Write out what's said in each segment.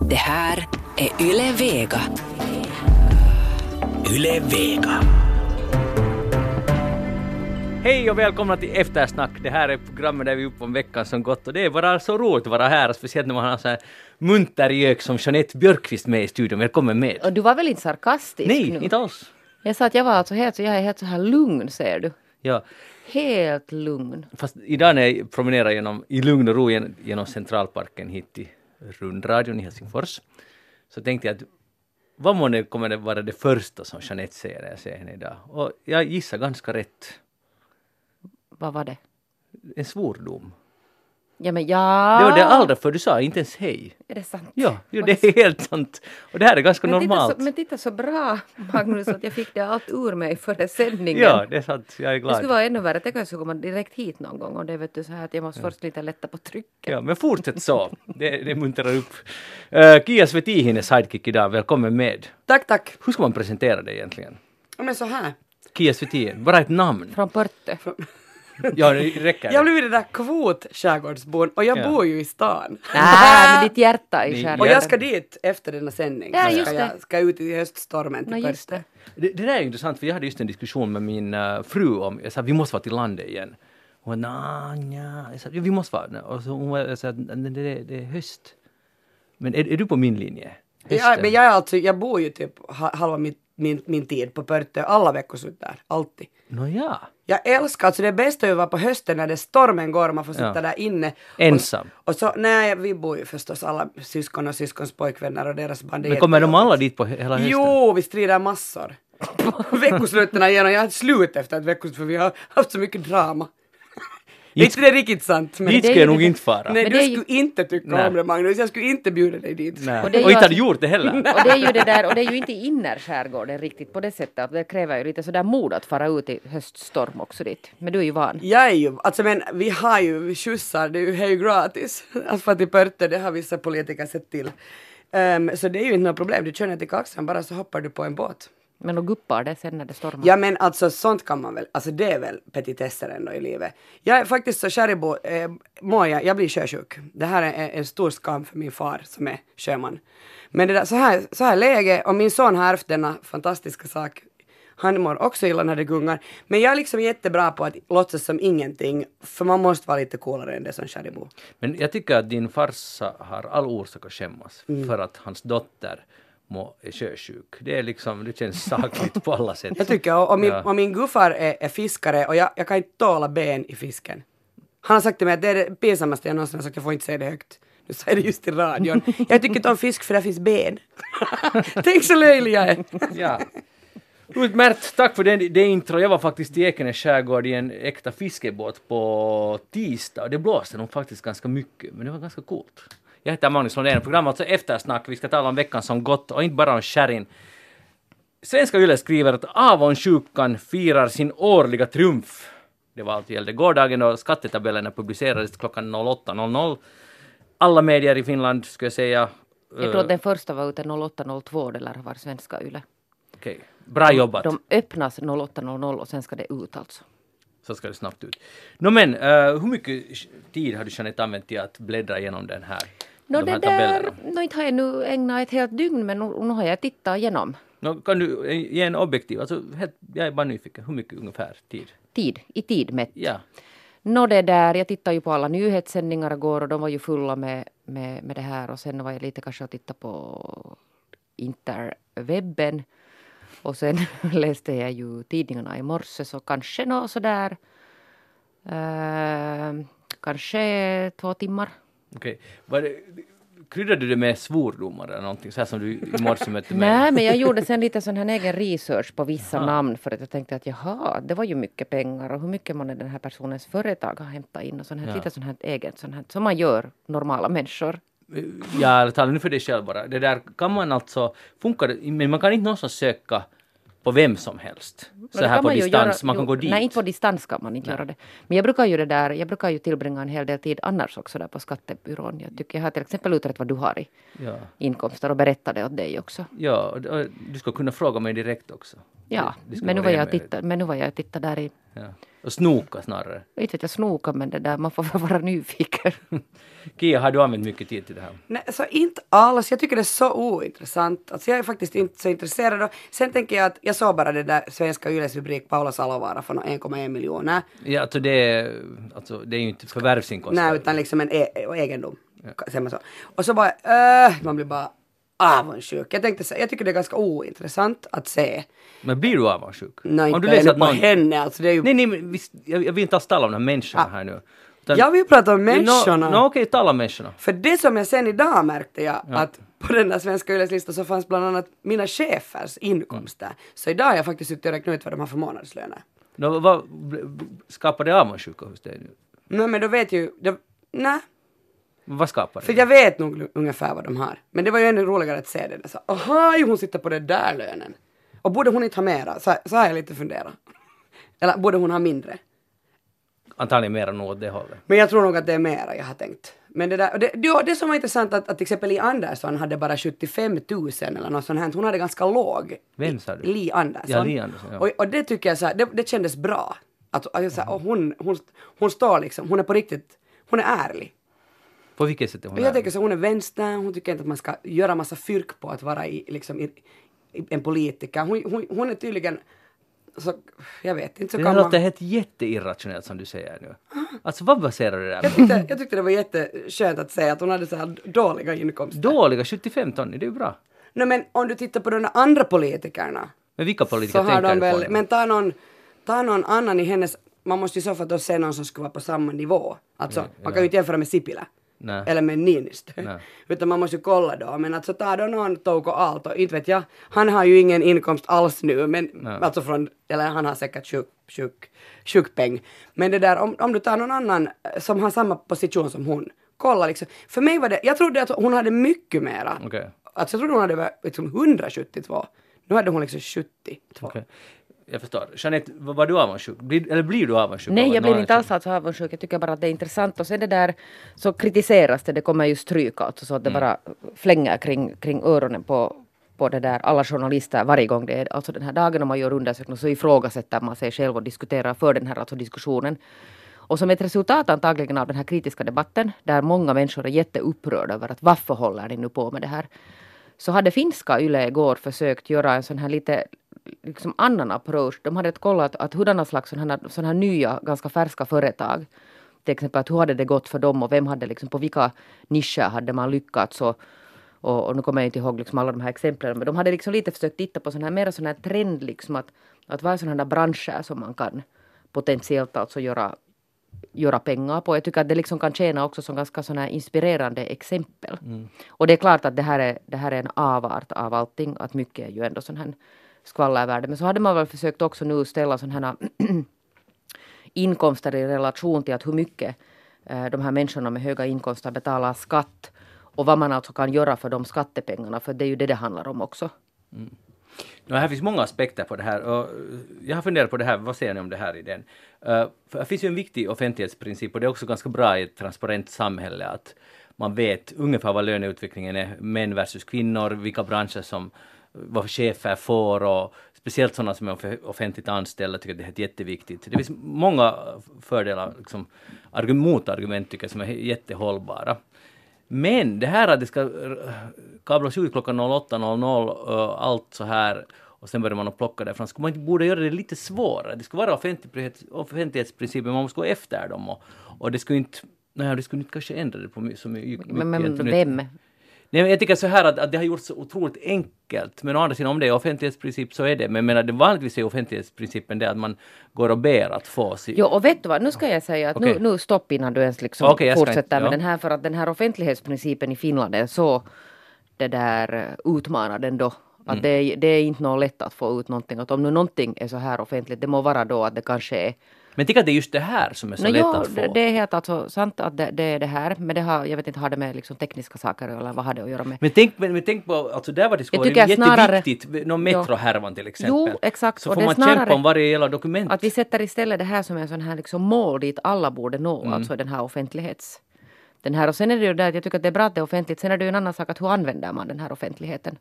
Det här är Yle Vega. Yle Vega. Hej och välkomna till Eftersnack. Det här är programmet där vi är uppe om veckan som gått och det är bara så roligt att vara här, speciellt när man har så här munter gök som Jeanette Björkqvist med i studion. Välkommen med. Och du var väl inte sarkastisk Nej, nu? inte alls. Jag sa att jag var alltså helt, så jag är helt så här lugn ser du. Ja, Helt lugn. fast idag när jag promenerar genom, i lugn och ro gen- genom Centralparken hit till rundradion i Helsingfors, så tänkte jag att vad månne kommer det vara det första som Jeanette säger när jag ser henne idag? Och jag gissar ganska rätt. Vad var det? En svordom. Ja men ja. Det var det allra för du sa inte ens hej. Är det sant? Ja, jo, det är helt sant. Och det här är ganska men titta, normalt. så, men titta så bra Magnus att jag fick det allt ur mig före sändningen. Ja, det är sant. Jag är Det glad. skulle vara ännu värre. Tänk om jag skulle komma direkt hit någon gång och det är vet du så här att jag måste först lite lätta på trycket. Ja, men fortsätt så. Det, det muntrar upp. Uh, Kia Svetihinen är sidekick idag. Välkommen med. Tack, tack. Hur ska man presentera dig egentligen? Ja, Men så här. Kia Svetihinen, bara ett namn. Från Pörte. Ja, det räcker. Jag blivit det där kvot-skärgårdsbon och jag Ja. bor ju i stan. Nej, med ditt hjärta i skärgården. Och jag ska dit efter denna sändning. Ja, just ska det. jag ska ut i höststormen till Nå, just det. Det, det där är intressant, för jag hade just en diskussion med min uh, fru om, jag sa vi måste vara till landet igen. Hon var nja, nja. Jag sa, ja, vi måste vara. Och så hon var, jag sa, "Nej, det, det, det är höst. Men är, är du på min linje? Ja, Hösten? men jag, är alltså, jag bor ju typ ha- halva min, min, min tid på Pörte, alla veckoslut där, alltid. Nåja. Jag älskar, alltså det bästa är att vara på hösten när det stormen går och man får sitta Ja. där inne. Ensam. Och, och så, nej, vi bor ju förstås alla syskon och syskons pojkvänner och deras band. Men kommer de alla dit på he- hela hösten? Jo, vi strider massor. Veckosluten igenom, jag har slut efter ett veckoslut för vi har haft så mycket drama. Är inte det riktigt sant? Men Dit det är ska jag ju nog det- inte fara. Nej, Men du det är ju- skulle inte tycka Nej. om det Magnus, jag skulle inte bjuda dig dit. Nej. Och Och, det är ju inte hade gjort det heller. Och det är ju det där, och det är ju inte innerskärgården riktigt på det sättet. att Det kräver ju lite sådär mod att fara ut i höststorm också dit. Men du är ju van. Jag är ju, alltså men vi har ju, vi skjutsar, det är ju hej gratis. Att få till Pörte, det har vissa politiker sett till. Ehm, så det är ju inte något problem, du kör ner till Kaxan bara så hoppar du på en båt. Men då guppar det sen när det stormar. Ja men alltså sånt kan man väl, alltså det är väl petitesser ändå i livet. Jag är faktiskt så kärbo, eh, mår jag, jag blir sjösjuk. Det här är en, stor skam för min far som är sjöman. Men det där, så här, så här läge, och min son har ärvt denna fantastiska sak. Han mår också illa när det gungar. Men jag är liksom jättebra på att låtsas som ingenting, för man måste vara lite coolare än det som kärbo. Men jag tycker att din farsa har all orsak att skämmas Mm. för att hans dotter må, är sjösjuk. Det är liksom, det känns sakligt på alla sätt. Jag tycker, och, och, min, Ja. och min guffar är, är fiskare och jag, jag kan inte tåla ben i fisken. Han har sagt till mig att det är det pinsammaste jag någonsin har sagt, jag får inte säga det högt. Nu säger det just i radion. Jag tycker inte om fisk för det finns ben. Tänk så löjlig jag är. Ja. Utmärkt, tack för det, det intro. Jag var faktiskt i Ekenäs skärgård i en äkta fiskebåt på tisdag det blåste nog faktiskt ganska mycket, men det var ganska coolt. Jag heter Magnus Lundén, programmet alltså Eftersnack. Vi ska tala om veckan som gått och inte bara om sherryn. Svenska Yle skriver att avundsjukan firar sin årliga triumf. Det var allt gällde gårdagen och skattetabellerna publicerades klockan 08.00. Alla medier i Finland skulle jag säga. Jag tror att den första var ute 08.02, det lär ha varit svenska YLE. Okej, bra jobbat. De öppnas 08.00 och sen ska det ut alltså. Så ska det snabbt ut. Nå men, eh, hur mycket tid har du Jeanette använt till att bläddra igenom den här? Nå de det här där, tabellerna? nå inte har jag nu ägnat ett helt dygn men nu, nu har jag tittat igenom. Nå, kan du eh, ge en objektiv, alltså helt, jag är bara nyfiken, hur mycket ungefär tid? Tid, i tid mätt. Ja. Nå det där, jag tittade ju på alla nyhetssändningar igår och de var ju fulla med, med, med det här och sen var jag lite kanske och tittade på interwebben och sen läste jag ju tidningarna i morse så kanske nå sådär eh, kanske två timmar. Okej. Det, kryddade du det med svordomar eller någonting, så här som du i morse mötte mig? Nej, men jag gjorde sen lite sån här egen research på vissa namn för att jag tänkte att jaha, det var ju mycket pengar och hur mycket månne den här personens företag har hämtat in och sånt här, Ja. lite sånt här eget sånt här som man gör normala människor. Ja, tala nu för dig själv bara. Det där kan man alltså, funkar men man kan inte någonstans söka på vem som helst. Så här på man distans, göra- man kan jo, gå dit. Nej, inte på distans kan man inte Nej. göra det. Men jag brukar ju det där, jag brukar ju tillbringa en hel del tid annars också där på skattebyrån. Jag, tycker, jag har till exempel utrett vad du har i Ja, inkomster och berättat det åt dig också. ja och- du ska kunna fråga mig direkt också. Ja, Det- det men nu, var jag hemligt. titta, men nu var jag och tittade där i, Ja. Och snoka snarare. Inte vet jag snoka men det där, man får väl vara nyfiken. Kia, har du använt mycket tid till det här? Nej, så inte alls. Jag tycker det är så ointressant. Alltså jag är faktiskt inte så intresserad. Och sen tänker jag att jag såg bara det där svenska Yles rubrik Paula Salovaara för nå 1,1 miljoner. Ja, alltså det, är, alltså det är ju inte förvärvsinkomst. Nej, utan liksom en e egendom. Så. Och så bara, äh, man blir bara avundsjuk. Jag tänkte så, jag tycker det är ganska ointressant att se. Men blir du avundsjuk? Nej, Om inte du läser ännu att på någon... henne. Alltså det är ju... Nej, nej, men visst, jag, jag vill inte alls tala om de här människorna Ah. här nu. Utan- Jag vill prata om människorna. Nå, okej, tala om människorna. För det som jag sen idag märkte jag att på den där svenska Yles-listan så fanns bland annat mina chefers inkomster. Så idag har jag faktiskt suttit och räknat ut vad de har för månadslöner. Nå, vad, skapar det avundsjuka hos dig nu? Nej men då vet ju, då, nej. Vad skapar det? För jag vet nog ungefär vad de har. Men det var ju ännu roligare att se det. Så, aha, hon sitter på den där lönen. Och borde hon inte ha mera? Så, så har jag lite funderat. Eller borde hon ha mindre? Antagligen mer än åt det hållet. Men jag tror nog att det är mera jag har tänkt. Men det där, det, det, det som var intressant att, att till exempel Li Andersson hade bara 75 000 eller något sånt här. Hon hade ganska låg. Vem sa du? Li Andersson. Ja, Li Andersson, ja. och, och det tycker jag så här, det, det kändes bra. Att, att jag, så här, hon, hon, hon står liksom, hon är på riktigt, hon är ärlig. På vilket sätt är hon jag tänker så hon är vänster, hon tycker inte att man ska göra massa fyrk på att vara i, liksom, i, i, en politiker. Hon, hon, hon är tydligen, så, jag vet inte, så Det kan man... låter helt jätteirrationellt som du säger nu. Alltså vad baserar du det där Jag tyckte, jag tyckte det var jätteskönt att säga att hon hade så här dåliga inkomster. Dåliga 75 ton, det är ju bra. Nej men om du tittar på de andra politikerna Men vilka så politiker har tänker de du väl, på? men ta någon, ta någon annan i hennes, man måste i så fall då se någon som skulle vara på samma nivå. Alltså man kan ju inte jämföra med Sipilä. Nej. Eller med Niinistö. Nej. Utan man måste ju kolla då. Men alltså ta då någon Touko Aalto, inte vet jag. Han har ju ingen inkomst alls nu. Men Nej. alltså från, eller han har säkert sjuk, sjuk, sjukpeng. Men det där om, om du tar någon annan eh, som har samma position som hon. Kolla liksom. För mig var det, jag trodde att hon hade mycket mera. Okej. Alltså jag trodde hon hade liksom 172. Nu hade hon liksom 72. Okej. Jag förstår. Jeanette, var du avundsjuk? Blir, eller blir du avundsjuk? Nej, jag blir inte alls alltså avundsjuk. Jag tycker bara att det är intressant. Och sen det där så kritiseras det, det kommer ju stryk alltså, så att det bara flänger kring, kring öronen på, på det där alla journalister varje gång det är alltså den här dagen om man gör undersökningar så ifrågasätter man sig själv och diskuterar för den här alltså diskussionen. Och som ett resultat antagligen av den här kritiska debatten där många människor är jätteupprörda över att varför håller ni nu på med det här? Så hade finska Yle igår försökt göra en sån här lite liksom annan approach. De hade kollat att hurdana slags sådana här, såna här nya, ganska färska företag till exempel att hur hade det gått för dem och vem hade liksom, på vilka nischer hade man lyckats och, och, och nu kommer jag inte ihåg liksom alla de här exemplen men de hade liksom lite försökt titta på sån här, mera sån här trend liksom att, att vad är sådana här branscher som man kan potentiellt alltså göra göra pengar på. Jag tycker att det liksom kan tjäna också som ganska såna här inspirerande exempel. Och det är klart att det här är, det här är en avart av allting, att mycket är ju ändå sån här skvallervärde. Men så hade man väl försökt också nu ställa sådana här inkomster i relation till att hur mycket eh, de här människorna med höga inkomster betalar skatt och vad man alltså kan göra för de skattepengarna, för det är ju det det handlar om också. Mm. Ja, här finns många aspekter på det här och eh, jag har funderat på det här, vad säger ni om det här i den? Uh, för det finns ju en viktig offentlighetsprincip och det är också ganska bra i ett transparent samhälle att man vet ungefär vad löneutvecklingen är, män versus kvinnor, vilka branscher som vad chefer får och speciellt sådana som är off- offentligt anställda tycker att det är jätteviktigt. Det finns många fördelar, liksom, argu- motargument tycker jag som är jättehållbara. Men det här att det ska kablas ut klockan 08.00 och allt så här och sen börjar man att plocka därifrån. Skulle man inte borde göra det lite svårare? Det skulle vara offentlighets, offentlighetsprincipen, man måste gå efter dem och, och det skulle inte Nej, det skulle inte kanske ändra det på så mycket. Men, men vem? Nej, jag tycker så här att, att det har gjorts så otroligt enkelt. Men å andra sidan, om det är offentlighetsprincip så är det. Men menar, det vanligtvis är offentlighetsprincipen det att man går och ber att få sin... Jo, och vet du vad, nu ska jag säga att Okej. nu, nu stopp innan du ens liksom ska fortsätter inte- med ja. den här, för att den här offentlighetsprincipen i Finland är så det där eh, utmanad ändå. Att Mm. det, det är inte något lätt att få ut någonting. Att om nu någonting är så här offentligt, det må vara då att det kanske är Men jag tycker att det är just det här som är så Nå, lätt jo, att få. det, det är helt alltså sant att det, det är det här. Men det har, jag vet inte, har det med liksom tekniska saker eller vad har det att göra med? Men tänk, men, men tänk på, alltså där var det skulle vara tycker snarare- jätteviktigt, någon metrohärvan till exempel. Jo, exakt. Så Och får man snarare kämpa om varje jävla dokument. Att vi sätter istället det här som en sån här liksom mål dit alla borde nå, Mm. alltså den här offentlighets... Den här, och sen är det ju det att jag tycker att det är bra att det är offentligt. Sen är det ju en annan sak att hur använder man den här offentligheten?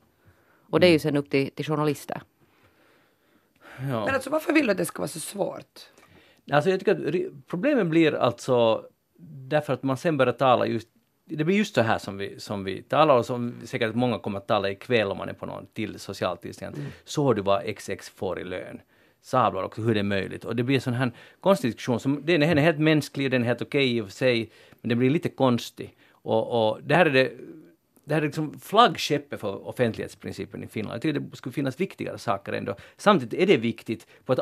Och det är ju sen upp till, till journalister. ja. Men alltså varför vill du att det ska vara så svårt? Alltså jag tycker att problemen blir alltså därför att man sen börjar tala just det blir just så här som vi, som vi talar och som säkert många kommer att tala ikväll om man är på någon till socialtillstånd. Så du vad XX får i lön. Sablar också hur det är möjligt. Och det blir en sån här konstig diskussion som den är helt mänsklig, den är helt okej i och för sig, men den blir lite konstig. Och, och det här är det det här är liksom flaggskeppet för offentlighetsprincipen i Finland. Jag tycker det skulle finnas viktigare saker ändå. Samtidigt är det viktigt på ett,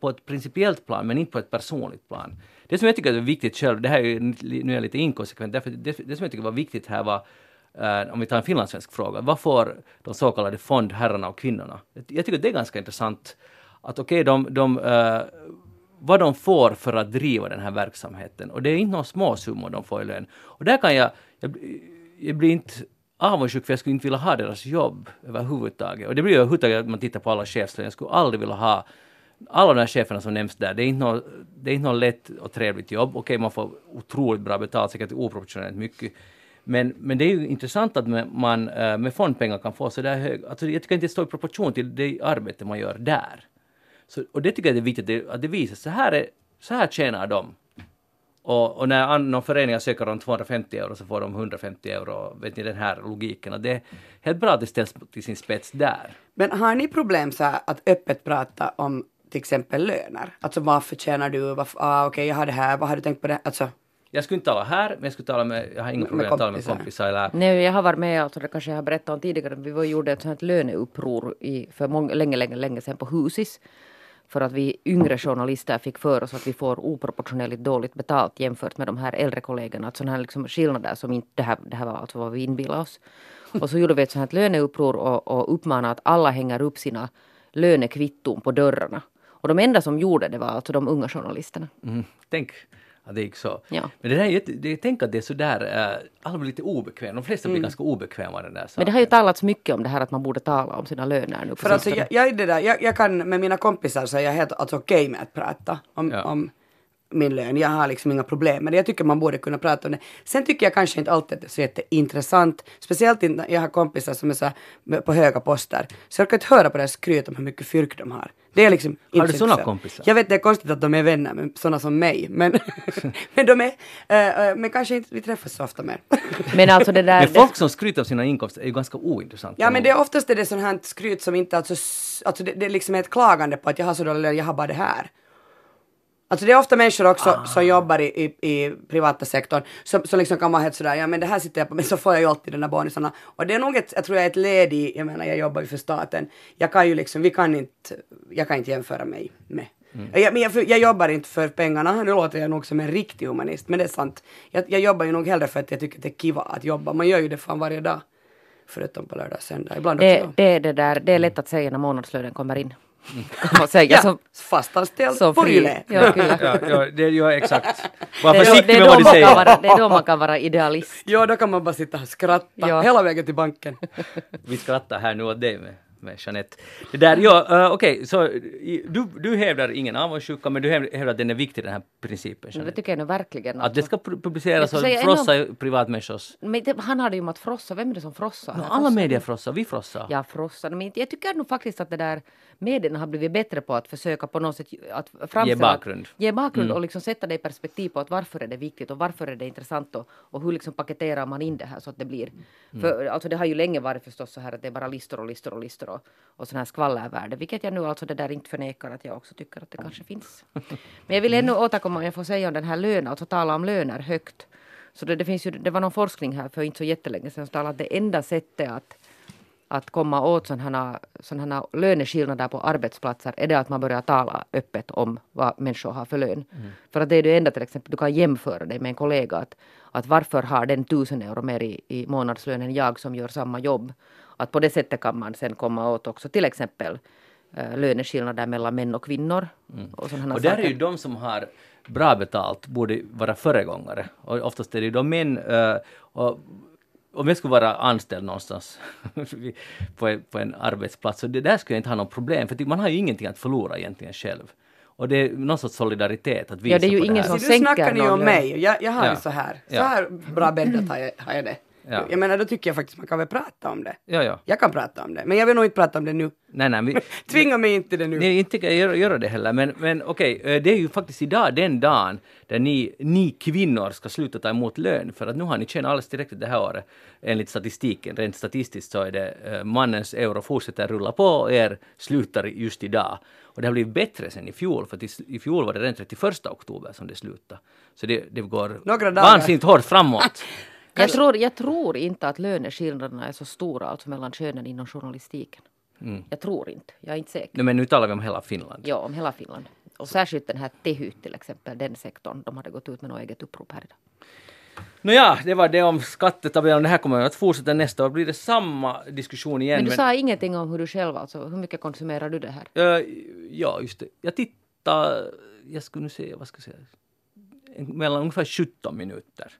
på ett principiellt plan, men inte på ett personligt plan. Det som jag tycker är viktigt själv, det här är ju, nu är jag lite inkonsekvent, därför det, det som jag tycker var viktigt här var, eh, om vi tar en finlandssvensk fråga, vad får de så kallade fondherrarna och kvinnorna? Jag, tycker det är ganska intressant att okej, de, de eh, vad de får för att driva den här verksamheten. Och det är inte några små summor de får i lön. Och där kan jag, jag, jag blir inte avundsjuk för jag skulle inte vilja ha deras jobb överhuvudtaget. Och det blir ju överhuvudtaget att man tittar på alla chefslöner. Jag skulle aldrig vilja ha alla de här cheferna som nämns där. Det är inte något, det är inte något lätt och trevligt jobb. Okej, man får otroligt bra betalt, säkert oproportionerligt mycket. Men, men det är ju intressant att man- eh, med fondpengar kan få så där hög... Alltså jag tycker inte det står i proportion till det arbete man gör där. Så, och det tycker jag är viktigt att det, att det visas. Så här, är, så här tjänar de. Och, och när någon förening söker om 250 euro så får de 150 euro. Vet ni den här logiken? Och det är helt bra att det ställs till sin spets där. Men har ni problem så här att öppet prata om till exempel löner? Alltså varför tjänar du? Varför, ah, Okej, jag har det här. Vad har du tänkt på det? Alltså, Jag skulle inte tala här, men jag skulle tala med, jag har inga Med problem att tala med kompisar. kompisar eller Nej, jag har varit med, alltså det kanske jag har berättat om tidigare, vi var, gjorde ett sånt här löneuppror i, för många, länge, länge, länge sedan på Husis. För att vi yngre journalister fick för oss att vi får oproportionerligt dåligt betalt jämfört med de här äldre kollegorna. Att sådana här liksom skillnader som inte, det här, det här var alltså vad vi inbillade oss. Och så gjorde vi ett sånt här löneuppror och, och uppmanade att alla hänger upp sina lönekvitton på dörrarna. Och de enda som gjorde det var alltså de unga journalisterna. Mm, tänk att det gick så. Ja. Men det där är jätte, det, tänk att det är sådär, uh, alla blir lite obekväma. De flesta blir ganska obekväma av den där Mm. Men det saken. har ju talats mycket om det här att man borde tala om sina löner nu för alltså, jag, jag, är det där, jag, jag kan med mina kompisar så är jag helt alltså, okej med att prata om, Ja. om min lön. Jag har liksom inga problem med det. Jag tycker man borde kunna prata om det. Sen tycker jag kanske inte alltid att det är så jätteintressant. Speciellt inte när jag har kompisar som är så här, på höga poster. Så jag kan inte höra på det här skryt om hur mycket fyrk de har. Det är liksom Har du så såna intressant. kompisar? Jag vet det är konstigt att de är vänner med sådana som mig. Men, men de är, äh, men kanske inte vi träffas så ofta mer. Men alltså det där... Men folk som skryter om sina inkomster är ju ganska ointressanta. Ja men det är oftast är det sånt här skryt som inte alltså, alltså det, det är liksom ett klagande på att jag har så dålig lön, jag har bara det här. Alltså det är ofta människor också Ah. som jobbar i, i, i privata sektorn som, som liksom kan vara helt sådär, ja men det här sitter jag på men så får jag ju alltid de där bonusarna. Och det är nog ett, jag tror jag ett led i, jag menar jag jobbar ju för staten, jag kan ju liksom, vi kan inte, jag kan inte jämföra mig med Mm. Jag, men jag, jag jobbar inte för pengarna, nu låter jag nog som en riktig humanist, men det är sant. Jag, jag jobbar ju nog hellre för att jag tycker att det är kiva att jobba, man gör ju det fan varje dag. Förutom på lördag och söndag, ibland Det, också. det, är det, där, det är lätt att säga när månadslönen kommer in. Kan man säga. Ja, Som, fastanställd som på. Yle. Ja. Ja, ja, det, ja exakt. Var Det är, då, försiktig det, är med vad du säger. vara, det är då man kan vara idealist. Ja, då kan man bara sitta och skratta Ja. hela vägen till banken. Vi skrattar här nu åt dig med, med Jeanette. Det där, ja, uh, okej, så i- du, du hävdar ingen avundsjuka, men du hävdar, att den är viktig, den här principen. Men det Jeanette. tycker jag nu verkligen. Att det ska pu- publiceras och frossa i privatmänniskors... Men det, han hade ju om att frossa, vem är det som frossar? No, alla medier frossar, vi frossar. Ja, frossar. Men jag tycker nog faktiskt att det där medierna har blivit bättre på att försöka på något sätt att framställa... Ge bakgrund. Ge bakgrund och liksom sätta det i perspektiv på att varför är det viktigt och varför är det intressant och, och hur liksom paketerar man in det här så att det blir... För alltså det har ju länge varit förstås så här att det är bara listor och listor och listor och, och sån här skvallervärde, vilket jag nu alltså det där inte förnekar att jag också tycker att det kanske finns. Men jag vill ännu återkomma, om jag får säga om den här lönen, alltså tala om löner högt. Så det, det, finns ju, det var någon forskning här för inte så jättelänge sedan som talade att det enda sättet att att komma åt sådana, sådana löneskillnader på arbetsplatser är det att man börjar tala öppet om vad människor har för lön. För att det är det enda till exempel du kan jämföra dig med en kollega att, att varför har den tusen euro mer i, i månadslön än jag som gör samma jobb. Att på det sättet kan man sen komma åt också till exempel eh, löneskillnader mellan män och kvinnor. Och, sådana Och där saker. är ju de som har bra betalt borde vara föregångare. Och oftast är det ju de män. eh, och om jag skulle vara anställd någonstans på, en, på en arbetsplats, så det där skulle jag inte ha något problem, för man har ju ingenting att förlora egentligen själv. Och det är någon sorts solidaritet att visa Ja, det är ju på ingen det här. som Så du snackar ni någon om mig. Jag, jag har Ja. ju så här. Så här bra bäddat har jag, har jag det. Ja. Jag menar, då tycker jag faktiskt man kan väl prata om det. Ja, ja. Jag kan prata om det, men jag vill nog inte prata om det nu. Nej, nej. Vi, Tvinga mig inte det nu. Nej, inte kan jag göra, det heller, men, men okej, eh, det är ju faktiskt idag den dagen där ni, ni kvinnor ska sluta ta emot lön, för att nu har ni tjänat alldeles tillräckligt det här året. Enligt statistiken, rent statistiskt så är det eh, mannens euro fortsätter rulla på och er slutar just idag. Och det har blivit bättre sen i fjol, för i, fjol var det den 31 oktober som det slutade. Så det, det går vansinnigt hårt framåt. Jag tror, jag tror inte att löneskillnaderna är så stora alltså mellan könen inom journalistiken. Jag tror inte, jag är inte säker. Nej, men nu talar vi om hela Finland. Ja, om hela Finland. Och särskilt den här Tehy till exempel, den sektorn, de hade gått ut med något eget upprop här idag. Nåja, det var det om skattetabellen. Det här kommer att fortsätta nästa år. Blir det samma diskussion igen? Men du sa ingenting om hur du själv, alltså hur mycket konsumerar du det här? Eh, ja, just det. Jag tittar, jag skulle nu säga, vad ska jag säga, mellan ungefär 17 minuter.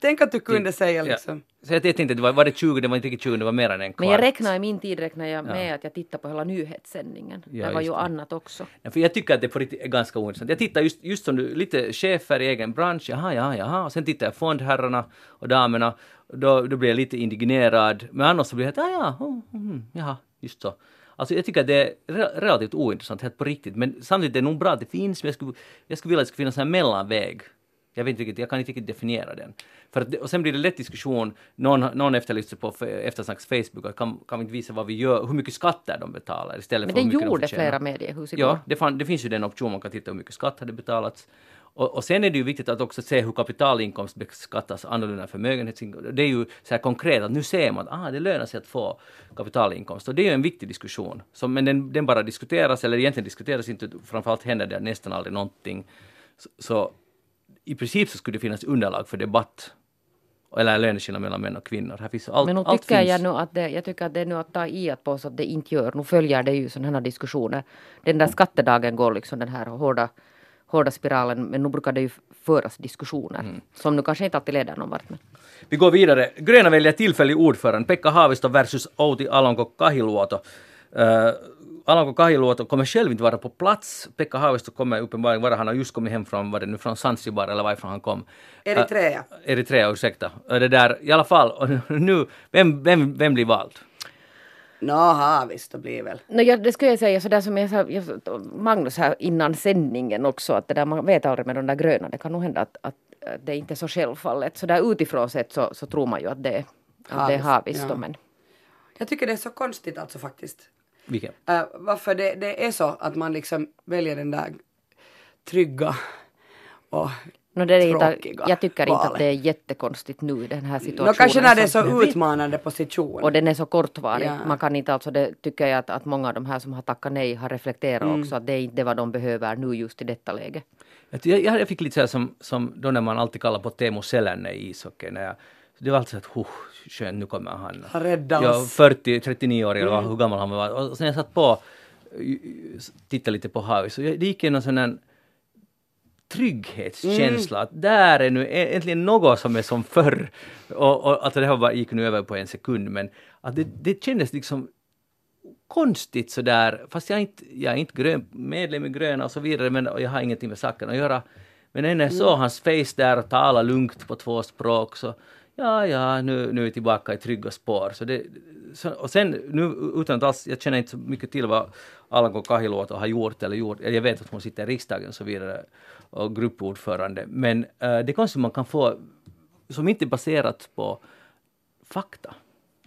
Tänk att du kunde säga liksom. Ja. Så jag tänkte inte, det var, var det 20, det var inte riktigt 20, det var mer än en kvart. Men jag räknar i min tid räknar jag med att jag tittar på hela nyhetssändningen. Ja, det var ju det. annat också. Ja, för jag tycker att det på riktigt är ganska ointressant. Jag tittar just, just som du, lite chefer i egen bransch, jaha, jaha, jaha, och sen tittar jag fondherrarna och damerna, då, då blir jag lite indignerad. Men annars så blir jag att, ah, ja, oh, mm, jaha, just så. Alltså jag tycker att det är re- relativt ointressant, helt på riktigt. Men samtidigt är det nog bra att det finns, men jag skulle, jag skulle vilja att det skulle finnas en mellanväg. Jag vet inte riktigt, jag kan inte riktigt definiera den. För att, det- och sen blir det lätt diskussion, någon, någon efterlyste på Eftersnacks Facebook, att kan, kan vi inte visa vad vi gör, hur mycket skatter de betalar istället Men för hur det mycket de gjorde förtjänar. flera mediehus igår. Ja, det, fann, det finns ju den option man kan titta hur mycket skatt hade betalats. Och, och sen är det ju viktigt att också se hur kapitalinkomst beskattas annorlunda än förmögenhetsinkomst. Det är ju så här konkret att nu ser man att ah, det lönar sig att få kapitalinkomst. Och det är ju en viktig diskussion. Så, men den, den bara diskuteras, eller egentligen diskuteras inte, framförallt händer det nästan aldrig någonting. Så, så i princip så skulle det finnas underlag för debatt eller löneskillnad mellan män och kvinnor. Här finns allt, Men nu allt tycker finns. jag nu att det, jag tycker att det är nu att ta i att påstå att det inte gör. Nu följer det ju sådana här diskussioner. Den där skattedagen går liksom den här hårda, hårda spiralen. Men nu brukar det ju föras diskussioner. Mm. Som nu kanske inte alltid leder någon vart. Men. Vi går vidare. Gröna väljer tillfällig ordförande. Pekka Haavisto versus Outi Alanko-Kahiluoto. Uh, Alanko-Kahiluoto kommer själv inte vara på plats. Pekka Haavisto kommer uppenbarligen vara, han har just kommit hem från, var det nu från Zanzibar eller varifrån han kom. Eritrea. Uh, Eritrea, ursäkta. Det där, i alla fall, och nu, vem, vem, vem blir vald? Nå, Haavisto blir väl. No, ja, det skulle jag säga sådär som jag sa, jag, Magnus här innan sändningen också. Att det där, man vet aldrig med de där gröna. Det kan nog hända att, att, det inte är så självfallet. Så där utifrån sett så, så tror man ju att det, är- att det är Haavisto, Haavisto. ja. Men Jag tycker det är så konstigt alltså faktiskt. Vilken? Uh, varför det, det är så att man liksom väljer den där trygga och no, det är inte, tråkiga jag tycker inte valet. att det är jättekonstigt nu i den här situationen. Nå, kanske när det är så utmanande position. Och den är så kortvarig. Ja. Man kan inte alltså, det tycker jag att, att många av de här som har tackat nej har reflekterat Mm. också att det är inte vad de behöver nu just i detta läge. Jag, jag, jag fick lite så här som, som då när man alltid kallar på Teemu Selänne i ishockey. När jag, det var alltid så att huh, skönt, nu kommer han. Han räddar Ja, oss. 40, 39 år eller vad- hur gammal han var. Och sen jag satt på, tittade lite på Havis, så det gick en sån här trygghetskänsla. Att där är nu ä- äntligen något som är som förr. Och, och att det här bara gick nu över på en sekund, men att det, det kändes liksom konstigt sådär, fast jag är inte, jag är inte grön, medlem i Gröna och så vidare, men jag har ingenting med saken att göra. Men när jag såg hans face där och tala lugnt på två språk så ja, ja, nu, nu är vi tillbaka i trygga spår. Så det, så, och sen, nu utan att alls, jag känner inte så mycket till vad Alanko Kahiluoto har gjort eller gjort, eller jag vet att hon sitter i riksdagen och så vidare och gruppordförande, men eh, det konstigt man kan få, som inte är baserat på fakta,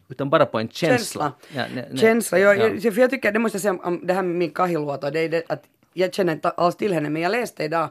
utan bara på en känsla. Känsla. Ja, ne- ne- Känsla, ja. jag, för jag tycker, det måste jag säga om, om det här med min Kahiluoto, det är det att jag känner inte alls till henne, men jag läste idag,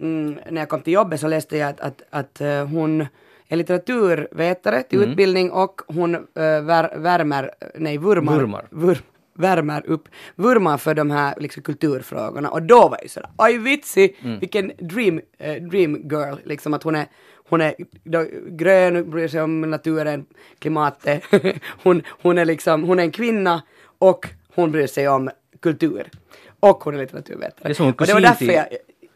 mm, när jag kom till jobbet så läste jag att, att, att eh, hon är litteraturvetare till Mm. utbildning och hon vär, värmer, nej vurmar, Vurmar. Vur, värmer upp, vurmar för de här liksom, kulturfrågorna och då var jag ju sådär, oj vitsig, Mm. vilken dream, eh, dream girl, liksom att hon är hon är då, grön, bryr sig om naturen, klimatet. hon, hon är liksom, hon är en kvinna och hon bryr sig om kultur. Och hon är litteraturvetare. Det är som en kusin till- jag,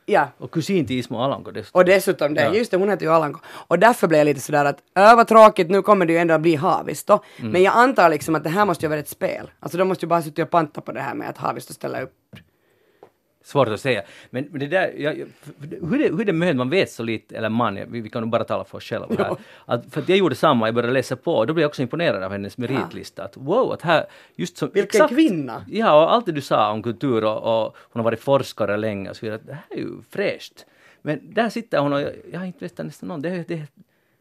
ja. Och kusin till Ismo Alanko dessutom. Och dessutom det, Ja. just det, hon heter ju Alanko. Och därför blev jag lite sådär att, äh vad tråkigt, nu kommer det ju ändå att bli Haavisto. Mm. Men jag antar liksom att det här måste ju vara ett spel. Alltså de måste ju bara sitta och panta på det här med att Haavisto ställer upp. Svårt att säga. Men det där, jag, hur, det, hur det är möjligt, man vet så lite, eller man, vi, vi kan nog bara tala för oss själva här. Att, för att jag gjorde samma, jag började läsa på, och då blev jag också imponerad av hennes meritlista. Att wow, att här, just som... Vilken kvinna! Ja, och allt det du sa om kultur och, och hon har varit forskare länge och så vidare, det här är ju fräscht. Men där sitter hon och jag, jag har inte vetat nästan någon, det, det,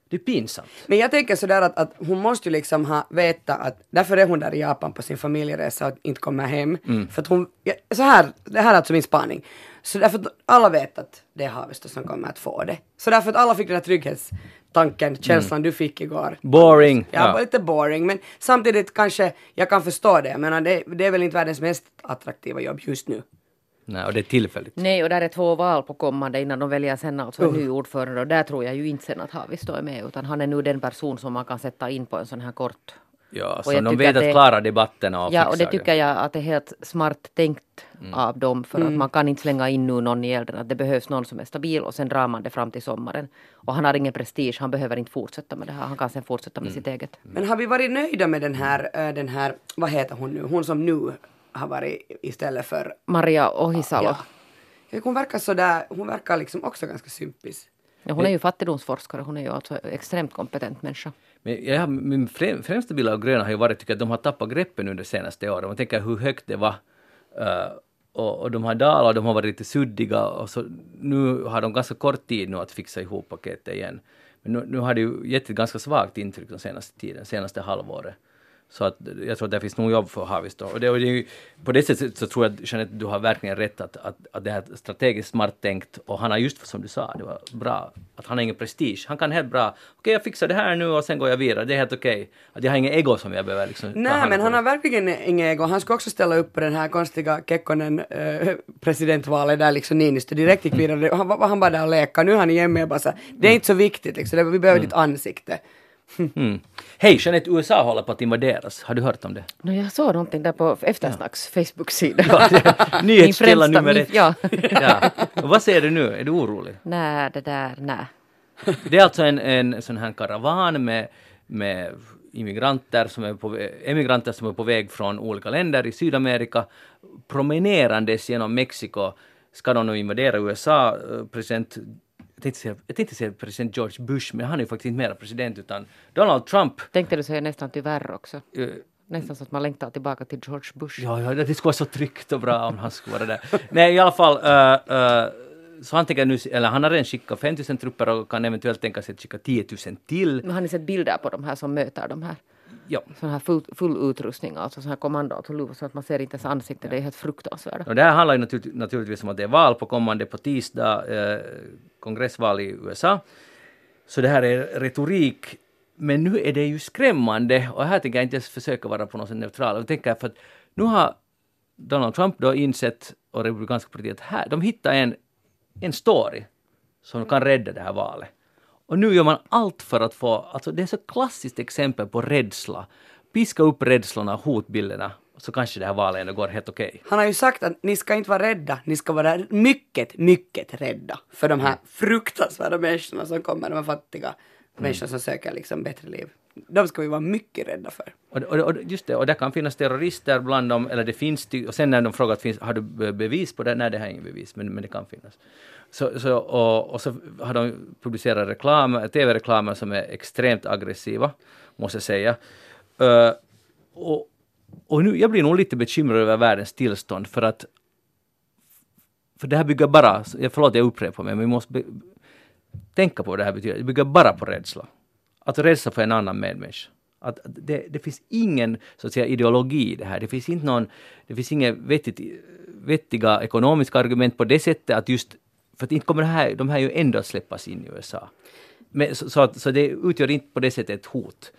det är pinsamt. Men jag tänker sådär att, att hon måste ju liksom ha veta att därför är hon där i Japan på sin familjeresa och inte kommer hem. Mm. För att hon, ja, så här, det här är alltså min spaning. Så därför att alla vet att det är Haavisto som kommer att få det. Så därför att alla fick den här trygghetstanken, känslan du fick igår. Boring! Ja, Mm. Ja. lite boring, men samtidigt kanske jag kan förstå det. Jag menar, det, det är väl inte världens mest attraktiva jobb just nu. Nej, och det är tillfälligt. Nej, och där är två val på kommande innan de väljer sen alltså en ny ordförande och där tror jag ju inte sen att Haavisto är med utan han är nu den person som man kan sätta in på en sån här kort Ja, Och så de tycker vet att att det- klara debatterna och Ja, och det tycker jag att det är helt smart tänkt av dem för att man kan inte slänga in nu någon i elden. Att det behövs någon som är stabil och sen drar man det fram till sommaren. Och han har ingen prestige, han behöver inte fortsätta med det här. Han kan sen fortsätta med sitt eget. Men har vi varit nöjda med den här, äh, den här, vad heter hon nu, hon som nu har varit istället för Maria Ohisalo. Ja. Ja, Hon verkar sådär, hon verkar liksom också ganska sympis. Ja, hon är ju fattigdomsforskare, hon är ju alltså extremt kompetent människa. Men jag, har- min frä- främsta bild av gröna har ju varit tycker jag, att de har tappat greppen under de senaste åren. Man tänker hur högt det var. eh, och, och de har dalat, de har varit lite suddiga och så nu har de ganska kort tid nu att fixa ihop paketet igen. Men nu, nu har det ju gett ett ganska svagt intryck den senaste tiden, senaste halvåret. Så att jag tror att det finns nog jobb för Haavisto. Och det, och det ju, på det sättet så tror jag att Jeanette, du har verkligen rätt att, att, att det här är strategiskt smart tänkt och han har just som du sa, det var bra, att han har ingen prestige. Han kan helt bra, okej jag fixar det här nu och sen går jag vidare, det är helt okej. Att jag har ingen ego som jag behöver liksom Nej, men han har verkligen ingen ego. Han skulle också ställa upp på den här konstiga Kekkonen äh, presidentvalet där liksom Niinistö direkt gick vidare. Han han bara där och leka. Nu är han igen med bara så det är inte så viktigt liksom, vi behöver ditt ansikte. Mm. Hej Jeanette, USA håller på att invaderas. Har du hört om det? No, jag såg någonting där på Eftersnacks Facebook-sida. Nyhetskälla nummer ett. ja. ja. Vad säger du nu? Är du orolig? Nej, det där, nej. Det är alltså en, en sån här karavan med, med immigranter som är på, emigranter som är på väg från olika länder i Sydamerika. Promenerandes genom Mexiko ska de nu invadera USA. Eh, President, jag tänkte, säga, jag tänkte säga president George Bush, men han är ju faktiskt inte mera president utan Donald Trump. Tänkte du säga nästan tyvärr också. eh, Nästan så att man längtar tillbaka till George Bush. Ja, ja, det skulle vara så tryggt och bra om han skulle vara där. Nej, i alla fall. eh, eh, så han tänker nu, eller han har redan skickat 5 000 trupper och kan eventuellt tänka sig att skicka 10 000 till. Men har ni sett bilder på de här som möter de här? Ja. Sån här full, full utrustning, alltså sån här kommandoauto så att man ser inte ens ansiktet. Det är helt fruktansvärt. Och det här handlar ju naturligt, naturligtvis om att det är val på kommande på tisdag, eh, kongressval i USA. Så det här är retorik. Men nu är det ju skrämmande och här tänker jag inte ens försöka vara på något sätt neutral. Jag tänker för att nu har Donald Trump då insett och Republikanska partiet här, de hittar en, en story som kan rädda det här valet. Och nu gör man allt för att få, alltså det är så klassiskt exempel på rädsla. Piska upp rädslorna, hotbilderna, så kanske det här valet ändå går helt okej. Han har ju sagt att ni ska inte vara rädda, ni ska vara mycket, mycket rädda för de här fruktansvärda människorna som kommer, de här fattiga människorna som söker liksom bättre liv. De ska vi vara mycket rädda för. Och, och, och just det, och det kan finnas terrorister bland dem, eller det finns och sen när de frågar finns, har du bevis på det? Nej, det har jag inget bevis, men, men det kan finnas. Så, så, och, och så har de publicerat reklam, tv-reklamer som är extremt aggressiva, måste jag säga. Uh, och, och nu, jag blir nog lite bekymrad över världens tillstånd för att för det här bygger bara, förlåt jag upprepar mig, men vi måste be, tänka på vad det här betyder. Det bygger bara på rädsla. Att rädsla för en annan medmänniska. Att att det, det finns ingen så att säga, ideologi i det här. Det finns inte någon, det finns inga vettigt, vettiga ekonomiska argument på det sättet att just, för att inte kommer det här, de här ju ändå att släppas in i USA. Men, så, så, att, så det utgör inte på det sättet ett hot.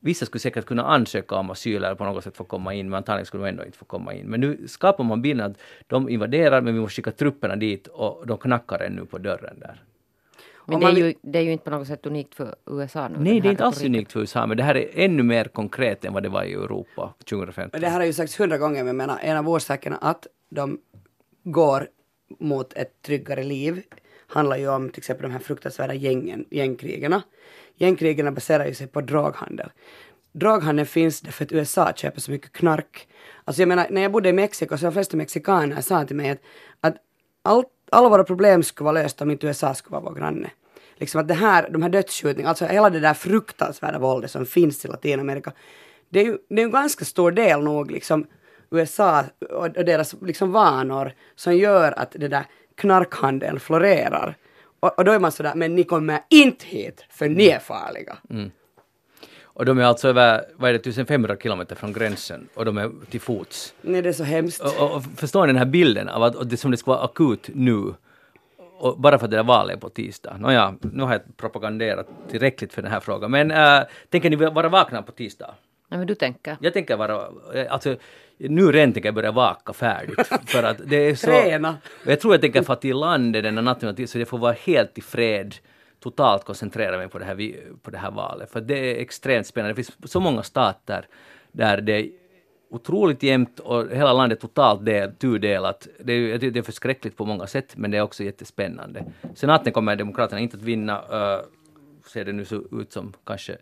Vissa skulle säkert kunna ansöka om asyl eller på något sätt få komma in, men antagligen skulle de ändå inte få komma in. Men nu skapar man bilden att de invaderar, men vi måste skicka trupperna dit och de knackar ännu på dörren där. Men Om det är, man ju, det är ju inte på något sätt unikt för USA nu. Nej, det är inte alls unikt för USA, men det här är ännu mer konkret än vad det var i Europa 2015. Och det här har ju sagts hundra gånger, men jag menar, en av orsakerna att de går mot ett tryggare liv handlar ju om till exempel de här fruktansvärda gängen, gängkrigarna. Gängkrigarna baserar ju sig på droghandel. droghandeln finns därför att USA köper så mycket knark. Alltså jag menar, när jag bodde i Mexiko så de flesta mexikaner sa till mig att, att allt, alla våra problem skulle vara lösta om inte USA skulle vara vår granne. Liksom att det här, de här dödsskjutningarna, alltså hela det där fruktansvärda våldet som finns i Latinamerika, det är ju det är en ganska stor del nog liksom USA och, deras liksom vanor som gör att det där knarkhandeln florerar. Och, och då är man sådär, men ni kommer inte hit för ni är farliga. Och de är alltså över, vad är det, 1500 kilometer från gränsen och de är till fots. Nej, det är så hemskt. Och, och, förstår ni den här bilden av att det som det ska vara akut nu? Och bara för att det där valet är på tisdag. Nåja, nu har jag propaganderat tillräckligt för den här frågan. Men äh, tänker ni vara vakna på tisdag? Nej, men du tänker. Jag tänker vara, eh, alltså nu redan tänker jag börja vaka färdigt. För att det är så... Träna. Jag tror jag tänker få till landet den här natten så jag får vara helt i fred totalt koncentrera mig på det här, på det här valet. För det är extremt spännande. Det finns så många stater där det otroligt jämnt och hela landet totalt del, tudelat. Det är, det är förskräckligt på många sätt men det är också jättespännande. Senaten kommer Demokraterna inte att vinna, uh, ser det nu så ut som kanske.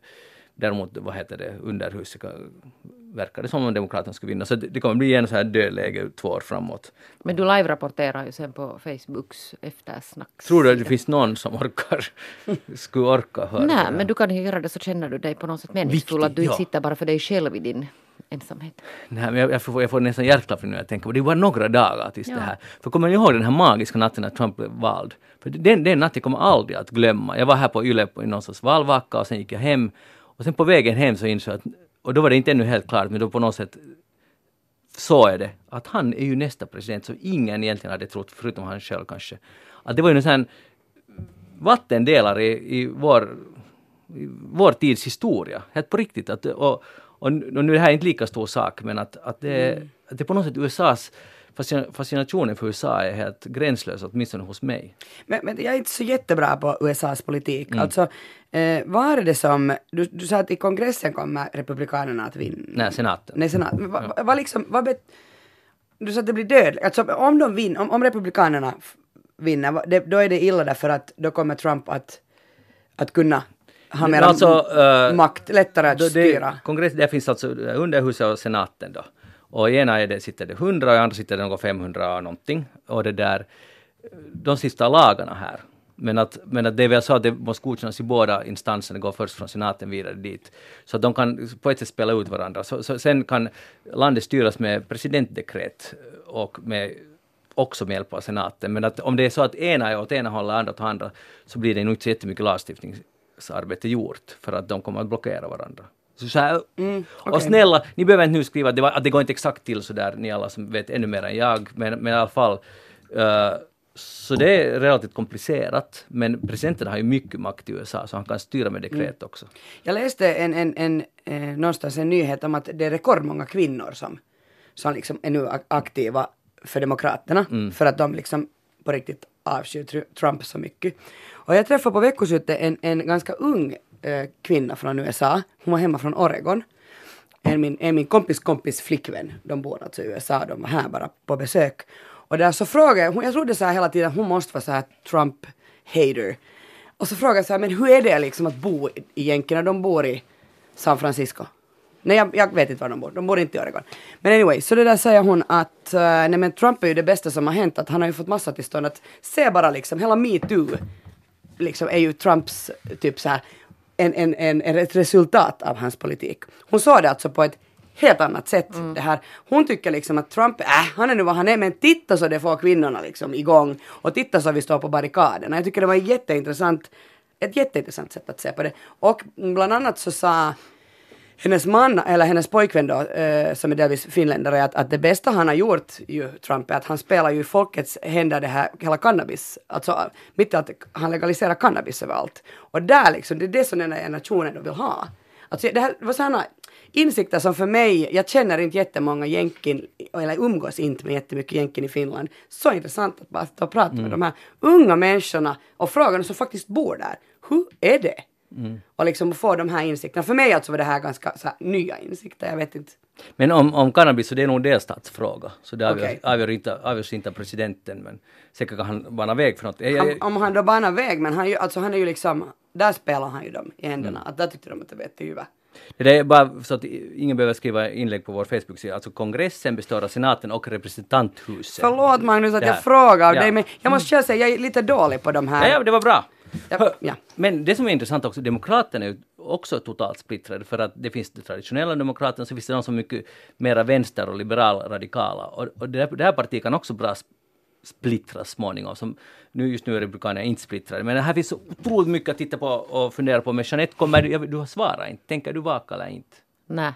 Däremot, vad heter det, underhuset verkar det som om Demokraterna skulle vinna. Så det, det kommer bli en så här dödläge två år framåt. Men du live-rapporterar ju sen på Facebooks eftersnack. Tror du att det finns någon som orkar, skulle orka höra Nej, men du kan ju göra det så känner du dig på något sätt meningsfull. Att du inte ja. sitter bara för dig själv i din ensamhet. Nej, men jag, jag, får, jag får nästan hjärtklappning när jag tänker på det. Det bara några dagar tills Ja. det här. För kommer ni ihåg den här magiska natten när Trump blev vald? För den, den natten kommer jag aldrig att glömma. Jag var här på Yle på i någon sorts valvaka och sen gick jag hem. Och sen på vägen hem så insåg jag att, och då var det inte ännu helt klart, men då på något sätt så är det, att han är ju nästa president som ingen egentligen hade trott, förutom han själv kanske. Att det var ju en sån vattendelare i, i vår i vår tids historia. Helt på riktigt. Att, och, och nu och nu är det här inte lika stor sak, men att, att, det, att det på något sätt USAs fascina- fascinationen för USA är helt gränslös, åtminstone hos mig. Men, men jag är inte så jättebra på USAs politik. Mm. Alltså, eh, vad är det som, du, du sa att i kongressen kommer republikanerna att vinna. Nej, senaten. Nej, senat. Men vad va, vad liksom, vad bet, du sa att det blir dödligt. Alltså om de vinner, om, om republikanerna vinner, det, då är det illa därför att då kommer Trump att, att kunna ha Men mer alltså, eh, makt, lättare att Då styra. Det, kongress, där finns alltså underhuset och senaten då. Och i ena är det, sitter det 100 och i andra sitter det något 500 och någonting. Och det där, de sista lagarna här. Men att, men att det är väl så att det måste godkännas i båda instanserna, går först från senaten vidare dit. Så att de kan på ett sätt spela ut varandra. Så, så sen kan landet styras med presidentdekret och med också med hjälp av senaten. Men att om det är så att ena är åt ena hållet och andra åt andra så blir det nog inte så jättemycket lagstiftningsarbete gjort för att de kommer att blockera varandra. Så, så här, Och snälla, ni behöver inte nu skriva att det, var, att det går inte exakt till så där, ni alla som vet ännu mer än jag, men, men i alla fall eh, så det är relativt komplicerat, men presidenten har ju mycket makt i USA, så han kan styra med dekret också. Jag läste en, en, en, eh, någonstans en nyhet om att det är rekordmånga kvinnor som, som liksom är nu ak- aktiva för Demokraterna. För att de liksom på riktigt avskyr Trump så mycket. Och jag träffade på veckoslutet en, en ganska ung eh, kvinna från USA. Hon var hemma från Oregon. En min, en min kompis kompis flickvän. De bor alltså i USA, de var här bara på besök. Och där så frågade jag, hon- jag trodde så här hela tiden, hon måste vara så här Trump-hater. Och så frågade jag så här, men hur är det liksom att bo i- egentligen när De bor i San Francisco. Nej, jag, jag vet inte var de bor. De bor inte i Oregon. Men anyway, så det där säger hon att uh, nej men Trump är ju det bästa som har hänt. Att han har ju fått massa tillstånd att se bara liksom hela metoo liksom är ju Trumps typ så här en, en, en, en, ett resultat av hans politik. Hon sa det alltså på ett helt annat sätt. Det här. Hon tycker liksom att Trump, äh, han är nu vad han är, men titta så det får kvinnorna liksom igång. Och titta så vi står på barrikaderna. Jag tycker det var jätteintressant, ett jätteintressant sätt att se på det. Och bland annat så sa hennes man, eller hennes pojkvän då, eh, som är delvis finländare, att, att det bästa han har gjort, ju, Trump, är att han spelar ju i folkets händer det här, hela cannabis, alltså mitt att han legaliserar cannabis överallt. Och där liksom, det är det som den här nationen då vill ha. Alltså det här var sådana insikter som för mig, jag känner inte jättemånga jänkin, eller umgås inte med jättemycket jänkin i Finland. Så intressant att bara stå och prata med de här unga människorna och fråga dem som faktiskt bor där. Hur är det? Och liksom få de här insikterna. För mig alltså var det här ganska här, nya insikter, jag vet inte. Men om, om cannabis så det är nog en delstatsfråga. Så det avgörs, Okej. avgör inte, avgörs inte av presidenten, men säkert kan han bana väg för något. Jag, jag, Han, om han då banar väg, men han, ju- alltså han är ju liksom, där spelar han ju dem i händerna. Att där tyckte de att det var jättehyva. Det är bara så att ingen behöver skriva inlägg på vår Facebook-sida. Alltså kongressen består av senaten och representanthuset. Förlåt Magnus att jag frågar Ja. dig, men jag måste själv säga, jag är lite dålig på de här. Ja, ja, det var bra. Ja, ja. Men det som är intressant också, Demokraterna är ju också totalt splittrade för att det finns de traditionella Demokraterna, så finns det de som är mycket mera vänster och liberal radikala. Och, och det, här, det här partiet kan också bra sp- splittras småningom. Som nu, just nu är Republikanerna inte splittrade. Men här finns så otroligt mycket att titta på och fundera på. Men Jeanette, kommer du, du har svarat inte. Tänker du vaka eller inte? Nej.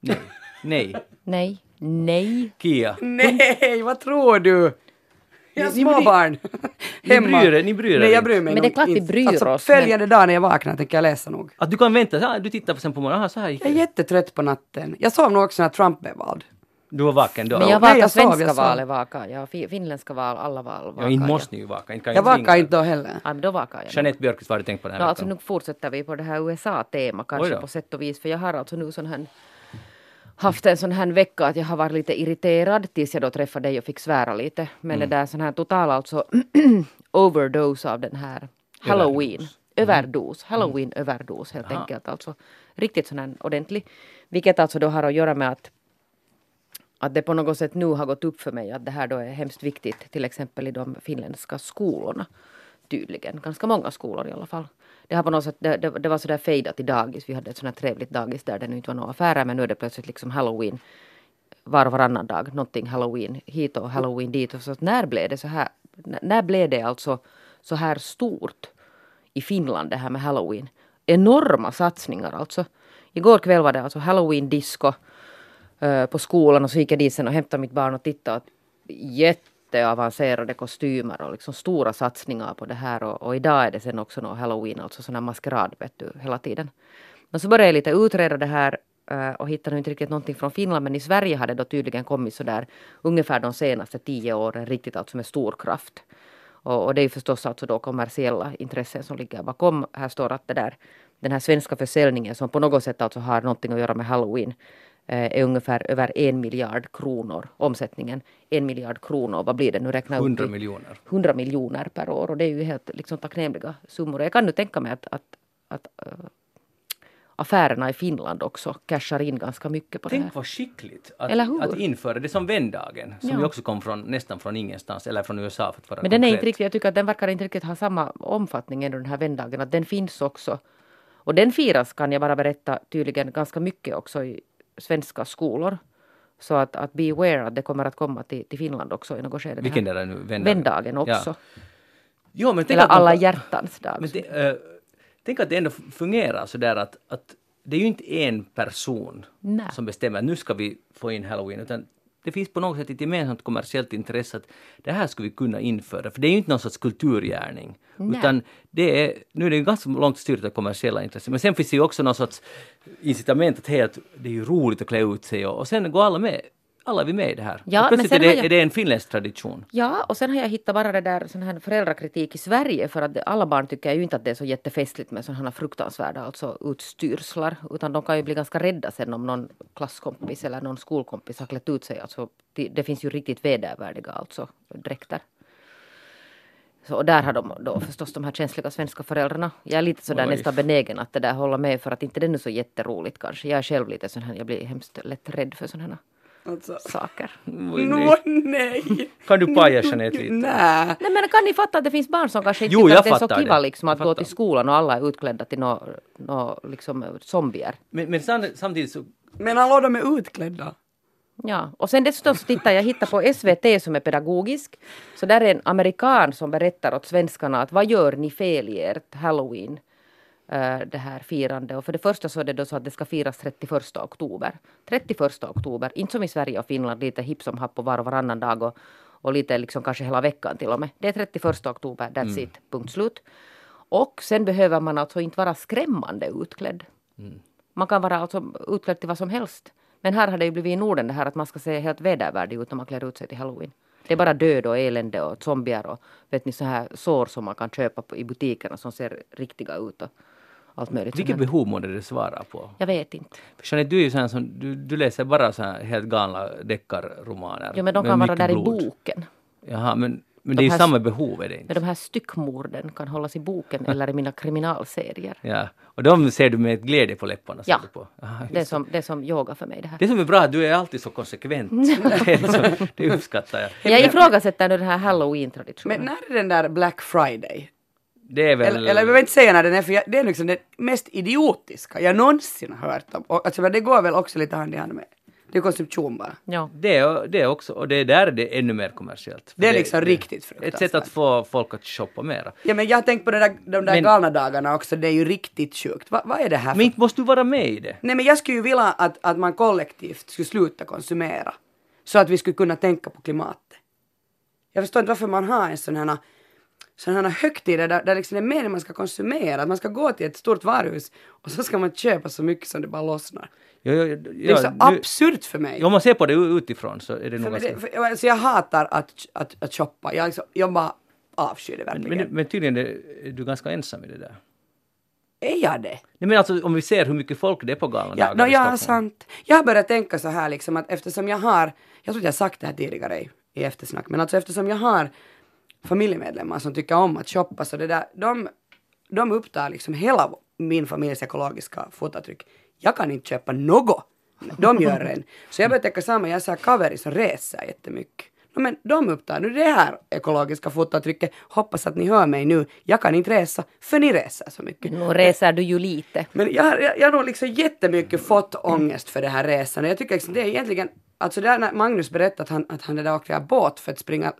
Nej. Nej. Nej. Nej. Kia. Nej, vad tror du? Jag har Ni- ni bryr- småbarn. Ni bryr er- ni bryr er Nej, jag bryr mig Men det är klart vi bryr alltså, oss, Följande dag när jag vaknar tänker jag läsa nog. Att du kan vänta, ja, du tittar sen på morgonen, aha, så här gick Jag är det. jättetrött på natten. Jag sov nog också när Trump blev vald. Du var vaken då? Men jag Nej, vakar jag svenska jag sov. val är vaka. Ja, fi- finländska val, alla val vakar Ja, inte måste ni ju vaka. Inte kan Jag vakar er. inte då heller. Ja, men då vakar jag. Jeanette Björkqvist, vad har du tänkt på den här No, alltså veckan? nu fortsätter vi på det här USA-tema Oj kanske på sätt och vis. För jag har alltså nu sån här haft en sån här vecka att jag har varit lite irriterad tills jag då träffade dig och fick svära lite. Men Mm. det där sån här total alltså overdose av den här halloween. Överdos. Halloween överdos helt Jaha. enkelt. Alltså riktigt sån här ordentlig. Vilket alltså då har att göra med att att det på något sätt nu har gått upp för mig att det här då är hemskt viktigt till exempel i de finländska skolorna. Tydligen, ganska många skolor i alla fall. Det, har på något sätt, det, det, det var sådär fejdat i dagis. Vi hade ett sådant trevligt dagis där det nu inte var några affärer men nu är det plötsligt liksom halloween var och varannan dag. Någonting halloween hit och halloween dit. Och så att när blev det så här? När blev det alltså så här stort i Finland det här med halloween? Enorma satsningar alltså. Igår kväll var det alltså halloween disco uh, eh, på skolan och så gick jag dit sen och hämtade mitt barn och tittade. Jätte jätteavancerade kostymer och liksom stora satsningar på det här och, och idag är det sen också någon halloween, alltså sån här maskerad vet du, hela tiden. Men så började jag lite utreda det här eh, och hittade nu inte riktigt någonting från Finland men i Sverige hade det då tydligen kommit så där ungefär de senaste tio åren riktigt alltså med stor kraft. Och, och det är ju förstås alltså då kommersiella intressen som ligger bakom. Här står att det där, den här svenska försäljningen som på något sätt alltså har någonting att göra med halloween är ungefär över en miljard kronor. Omsättningen en miljard kronor. Vad blir det nu? Räkna upp 100 i- miljoner. 100 miljoner per år och det är ju helt liksom, tacknämliga summor. Jag kan nu tänka mig att, att, att äh, affärerna i Finland också cashar in ganska mycket på det här. Tänk vad skickligt att, att införa det som vändagen, som Ja. ju också kom från, nästan från ingenstans, eller från USA för att vara Men den är inte riktigt, jag tycker att den verkar inte riktigt ha samma omfattning ändå den här vändagen, att den finns också. Och den firas kan jag bara berätta tydligen ganska mycket också i svenska skolor. Så att, att be aware att det kommer att komma till, till Finland också i något skede. Vilken är det nu? Vändagen? Vändagen också. Jo, men Eller att man- alla hjärtans dag. Men det, eh, tänk att det ändå fungerar så där att, att det är ju inte en person Nej. som bestämmer att nu ska vi få in halloween, utan det finns på något sätt ett gemensamt kommersiellt intresse att det här skulle vi kunna införa, för det är ju inte någon sorts kulturgärning, Nej. utan det är, nu är det ju ganska långt styrt av kommersiella intressen, men sen finns det ju också någon sorts incitament att helt, det är ju roligt att klä ut sig och, och sen går alla med, alla är vi med i det här. Ja, och plötsligt men är sen det, har jag- är det en finländsk tradition. Ja, och sen har jag hittat bara det där sån här föräldrakritik i Sverige för att det- alla barn tycker ju inte att det är så jättefestligt med sådana här fruktansvärda alltså utstyrslar utan de kan ju bli ganska rädda sen om någon klasskompis eller någon skolkompis har klätt ut sig. Alltså, det, det finns ju riktigt vedervärdiga alltså dräkter. Så, och där har de då förstås de här känsliga svenska föräldrarna. Jag är lite sådär Oj. nästan benägen att det där hålla med för att inte det är nu så jätteroligt kanske. Jag är själv lite sån här, jag blir hemskt lätt rädd för sådana här Alltså. saker. Oj, Nå, nej. Kan du paja Jeanette lite? Nej. Nej men kan ni fatta att det finns barn som kanske inte Jo, tycker att det är så kiva liksom att gå till skolan och alla är utklädda till nå nå liksom zombier. Men, men sam- samtidigt så Men hallå, de är utklädda. Ja, och sen dessutom så tittar jag hittar på SVT som är pedagogisk. Så där är en amerikan som berättar åt svenskarna att vad gör ni fel i ert halloween? Eh, det här firande. Och för det första så är det då så att det ska firas 31 oktober. 31 oktober, inte som i Sverige och Finland, lite hipp som happ på var och varannan dag och, och lite liksom kanske hela veckan till och med. Det är 31 oktober, that's it, punkt slut. Och sen behöver man alltså inte vara skrämmande utklädd. Man kan vara alltså utklädd till vad som helst. Men här har det ju blivit i Norden det här att man ska se helt vedervärdig ut när man klär ut sig till halloween. Det är bara död och elände och zombier och vet ni så här sår som man kan köpa på, i butikerna som ser riktiga ut och allt möjligt. vilket behov måste det svara på? Jag vet inte. För Jeanette, du är ju sån som, du, du läser bara så här helt galna deckarromaner. Ja men de kan vara där blod. i boken. Jaha, men, men De det är ju här- samma behov, är det Men inte? de här styckmorden kan hållas i boken eller i mina kriminalserier. Ja. Och de ser du med glädje på läpparna? Ja. du på. Aha, Det är, som, det är som yoga för mig det här. Det som är bra är att du är alltid så konsekvent. det, är det uppskattar jag. Jag ifrågasätter nu den här halloween-traditionen. Men när är den där Black Friday? Det är väl... Eller, eller jag behöver inte säga när den är, för jag, det är liksom det mest idiotiska jag någonsin har hört om. Och, alltså, men det går väl också lite hand i hand med, det är konsumtion bara. Ja. Det är, det är också, och det är där det är ännu mer kommersiellt. Det är liksom riktigt Ett fruktansvärt. sätt att få folk att shoppa mera. Ja men jag har tänkt på det där, de där Men- galna dagarna också, det är ju riktigt sjukt. Va, vad är det här för Men inte måste du vara med i det. Nej men jag skulle ju vilja att, att man kollektivt skulle sluta konsumera. Så att vi skulle kunna tänka på klimatet. Jag förstår inte varför man har en sån här sådana högtider där, där liksom det är meningen man ska konsumera. Att man ska gå till ett stort varuhus och så ska man köpa så mycket som det bara lossnar. Jo, jo, jo, Det är så nu- absurt för mig. Om man ser på det utifrån så är det nog ganska... för, alltså jag hatar att, att, att shoppa. Jag, liksom, jag bara avskyr det verkligen. Men, men tydligen är du ganska ensam i det där. är jag det? Nej men alltså om vi ser hur mycket folk det är på galna Ja, no, ja, sant. Jag har börjat tänka så här liksom att eftersom jag har, jag tror att jag sagt det här tidigare i, i eftersnack, men alltså eftersom jag har familjemedlemmar som tycker om att shoppa så det där, de, de upptar liksom hela min familjs ekologiska fotavtryck. Jag kan inte köpa något. De gör en. Så jag börjar tänka samma, jag här kaveri som reser jättemycket. No, men de upptar nu det här ekologiska fotavtrycket. Hoppas att ni hör mig nu. Jag kan inte resa, för ni reser så mycket. Nu reser du ju lite. Men jag, har- jag, jag har nog liksom jättemycket fått ångest för det här resan. Jag tycker liksom det är egentligen, alltså där när Magnus berättade att han, att han där åkte båt för att springa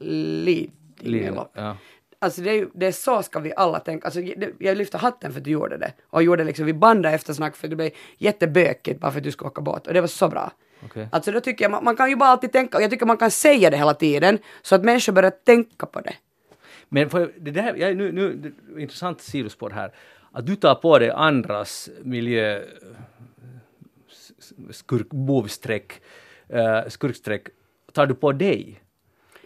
Lidingölopp. Ja. Alltså det är, det är så ska vi alla tänka. Alltså det, jag lyfter hatten för att du gjorde det. Och gjorde liksom, vi bandade eftersnack för det blev jättebökigt bara för att du skulle åka båt. Och det var så bra. Okej. Alltså då tycker jag, man, man kan ju bara alltid tänka, och jag tycker man kan säga det hela tiden, så att människor börjar tänka på det. Men för det där, jag, nu, nu, det, intressant sidospår här. Att du tar på dig andras miljö skurk, bovstreck, uh, skurkstreck, tar du på dig.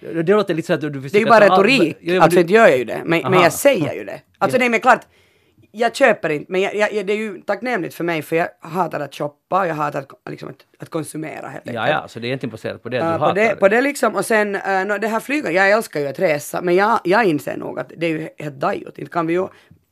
Det, låter lite så att du Det är ju bara ta all- retorik, Ja, alltså du- inte gör jag ju det, men, men jag säger ju det. Alltså nej men klart, jag köper inte, men jag, jag, det är ju tacknämligt för mig för jag hatar att shoppa och jag hatar att, liksom, att, att konsumera helt Ja, ja, så det är egentligen baserat på det, att Uh, du på, hatar det, på det liksom, och sen uh, no, det här flyget, jag älskar ju att resa, men jag, jag inser nog att det är ju helt dajot. Inte kan vi ju,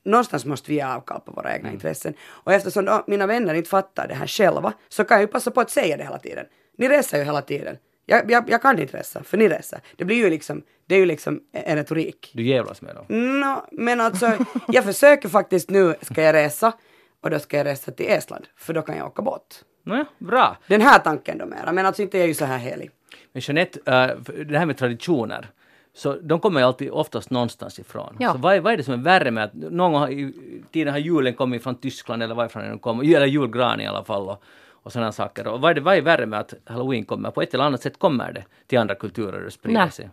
någonstans måste vi ge avkall på våra Mm. egna intressen. Och eftersom då, mina vänner inte fattar det här själva, så kan jag ju passa på att säga det hela tiden. Ni reser ju hela tiden. Jag, jag, jag kan inte resa, för ni reser. Det blir ju liksom, det är ju liksom en retorik. Du jävlas med dem. Nå, men alltså, jag försöker faktiskt nu, ska jag resa, och då ska jag resa till Estland, för då kan jag åka båt. Nåja, bra. Den här tanken då mera, men alltså inte är jag ju så här helig. Men Jeanette, för det här med traditioner, så de kommer ju alltid oftast någonstans ifrån. Ja. Så vad är, vad är det som är värre med att någon gång i tiden har julen kommit från Tyskland eller varifrån den kommer, eller julgran i alla fall och, och sådana saker. Och vad är, det, vad är värre med att halloween kommer? På ett eller annat sätt kommer det till andra kulturer och sprider Nej. sig.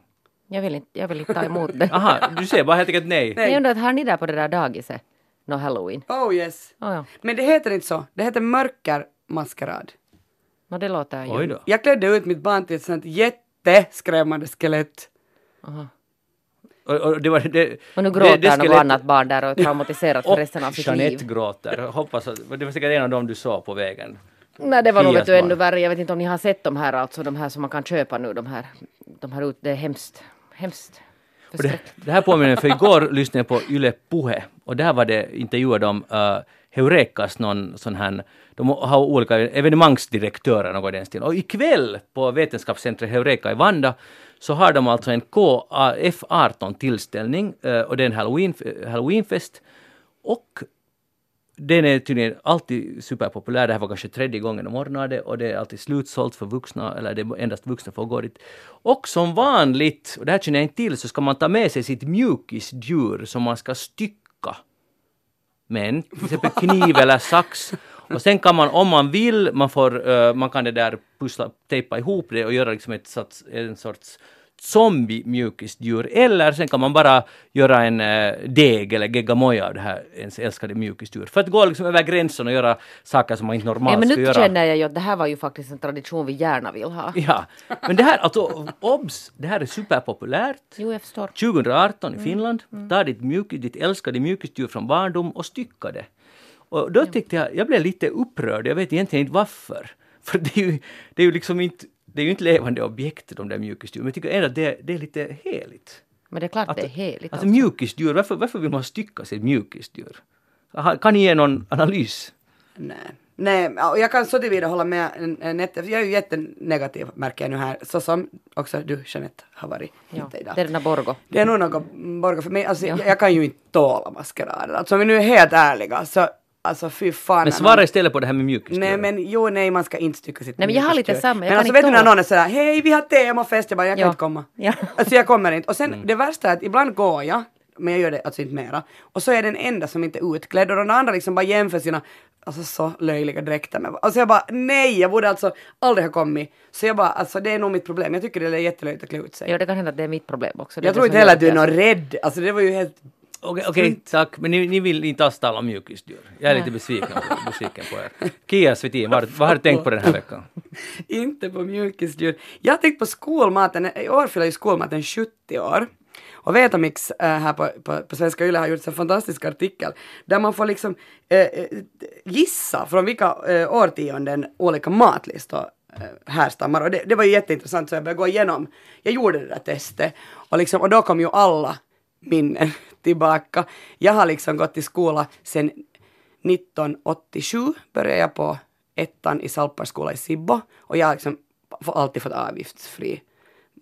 Jag vill inte, jag vill inte ta emot det. Aha, du säger bara helt enkelt nej. Nej. Jag undrar, att har ni där på det där dagiset nå halloween? Oh yes. Oh, ja. Men det heter inte så. Det heter mörkermaskerad. No, det låter ju... Oj då. Jag klädde ut mitt barn till ett sånt jätteskrämmande skelett. Aha. Och, och det var, det, Och nu det- gråter det något skelett- annat barn där och är traumatiserat för Och resten av sitt Jeanette liv. gråter. Hoppas att, det var säkert en av dem du såg på vägen. Nej, det var nog Fias vet du, ännu värre. Jag vet inte om ni har sett de här, alltså de här som man kan köpa nu, de här, de här ut, det är hemskt, hemskt. Det, det här påminner mig, för igår lyssnade jag på Yle Puhe och där var det intervjuade de uh, Heurekas, någon sån här, de har olika evenemangsdirektörer något i den stilen. Och ikväll på Vetenskapscentret Heureka i Vanda så har de alltså en KF18 tillställning uh, och det är en halloween, halloweenfest. Och den är tydligen alltid superpopulär. Det här var kanske tredje gången de ordnade och det är alltid slutsålt för vuxna, eller det är endast vuxna får gå dit. Och som vanligt, och det här känner jag inte till, så ska man ta med sig sitt mjukisdjur som man ska stycka. Men till exempel kniv eller sax. Och sen kan man, om man vill, man, får, eh, man kan det där pussla, tejpa ihop det och göra liksom ett en sorts zombie-mjukisdjur. Eller sen kan man bara göra en eh, deg eller geggamoja av det här ens älskade mjukisdjur. För att gå liksom över gränsen och göra saker som man inte normalt Ja, men skulle nu göra. känner jag ju att det här var ju faktiskt en tradition vi gärna vill ha. Ja, men det här, alltså obs, det här är superpopulärt. Jo, jag förstår. 2018 i Finland, ta ditt, mjukis, ditt älskade mjukisdjur från barndom och stycka det. Och då tyckte jag, jag blev lite upprörd, jag vet egentligen inte varför. För det är ju, det är ju liksom inte, det är ju inte levande objekt de där mjukisdjuren, men jag tycker ändå att det, det är lite heligt. Men det är klart Att, det är heligt. alltså mjukisdjur, varför, varför vill man stycka sitt mjukisdjur? Kan ni ge någon analys? Nej. Nej, jag kan så tillvida hålla med eh, Nette, jag är ju jättenegativ märker jag nu här, så som också du Jeanette har varit Ja, idag. det är den där Borgo. Det är nog något Borgo för mig, alltså Ja. jag, jag kan ju inte tåla maskerader. Alltså om vi nu är helt ärliga så, alltså fy fan. Men svara istället på det här med mjukisdjur. Nej men jo nej man ska inte stycka sitt Nej, men jag har lite samma, jag Men alltså inte vet du när någon är sådär hej vi har temafest, jag bara jag kan Ja. inte komma. Ja. Alltså jag kommer inte. Och sen Mm. det värsta är att ibland går jag, men jag gör det alltså inte mera. Och så är jag den enda som inte är utklädd och de andra liksom bara jämför sina Alltså så löjliga dräkter med Alltså jag bara nej, jag borde alltså aldrig ha kommit. Så jag bara alltså det är nog mitt problem. Jag tycker det är jättelöjligt att klä ut sig. Ja, det kan hända att det är mitt problem också. Det jag tror inte heller att du är någon rädd. Alltså det var ju helt Okej, okej, tack. Men ni, ni vill inte alls tala om mjukisdjur. Jag är lite besviken, på- besviken på er. Kia Svetin, vad, vad har du tänkt på den här veckan? Inte på mjukisdjur. Jag har tänkt på skolmaten. I år fyller ju skolmaten 70 år. Och Vetamix äh, här på, på, på Svenska Yle har gjort en fantastisk artikel där man får liksom äh, gissa från vilka äh, årtionden olika matlistor härstammar. Och det, det var ju jätteintressant så jag började gå igenom. Jag gjorde det där testet och, liksom, och då kom ju alla minnen tillbaka. Jag har liksom gått i skola sedan 1987 började jag på ettan i Salparskola i Sibbo och jag har liksom alltid fått avgiftsfri.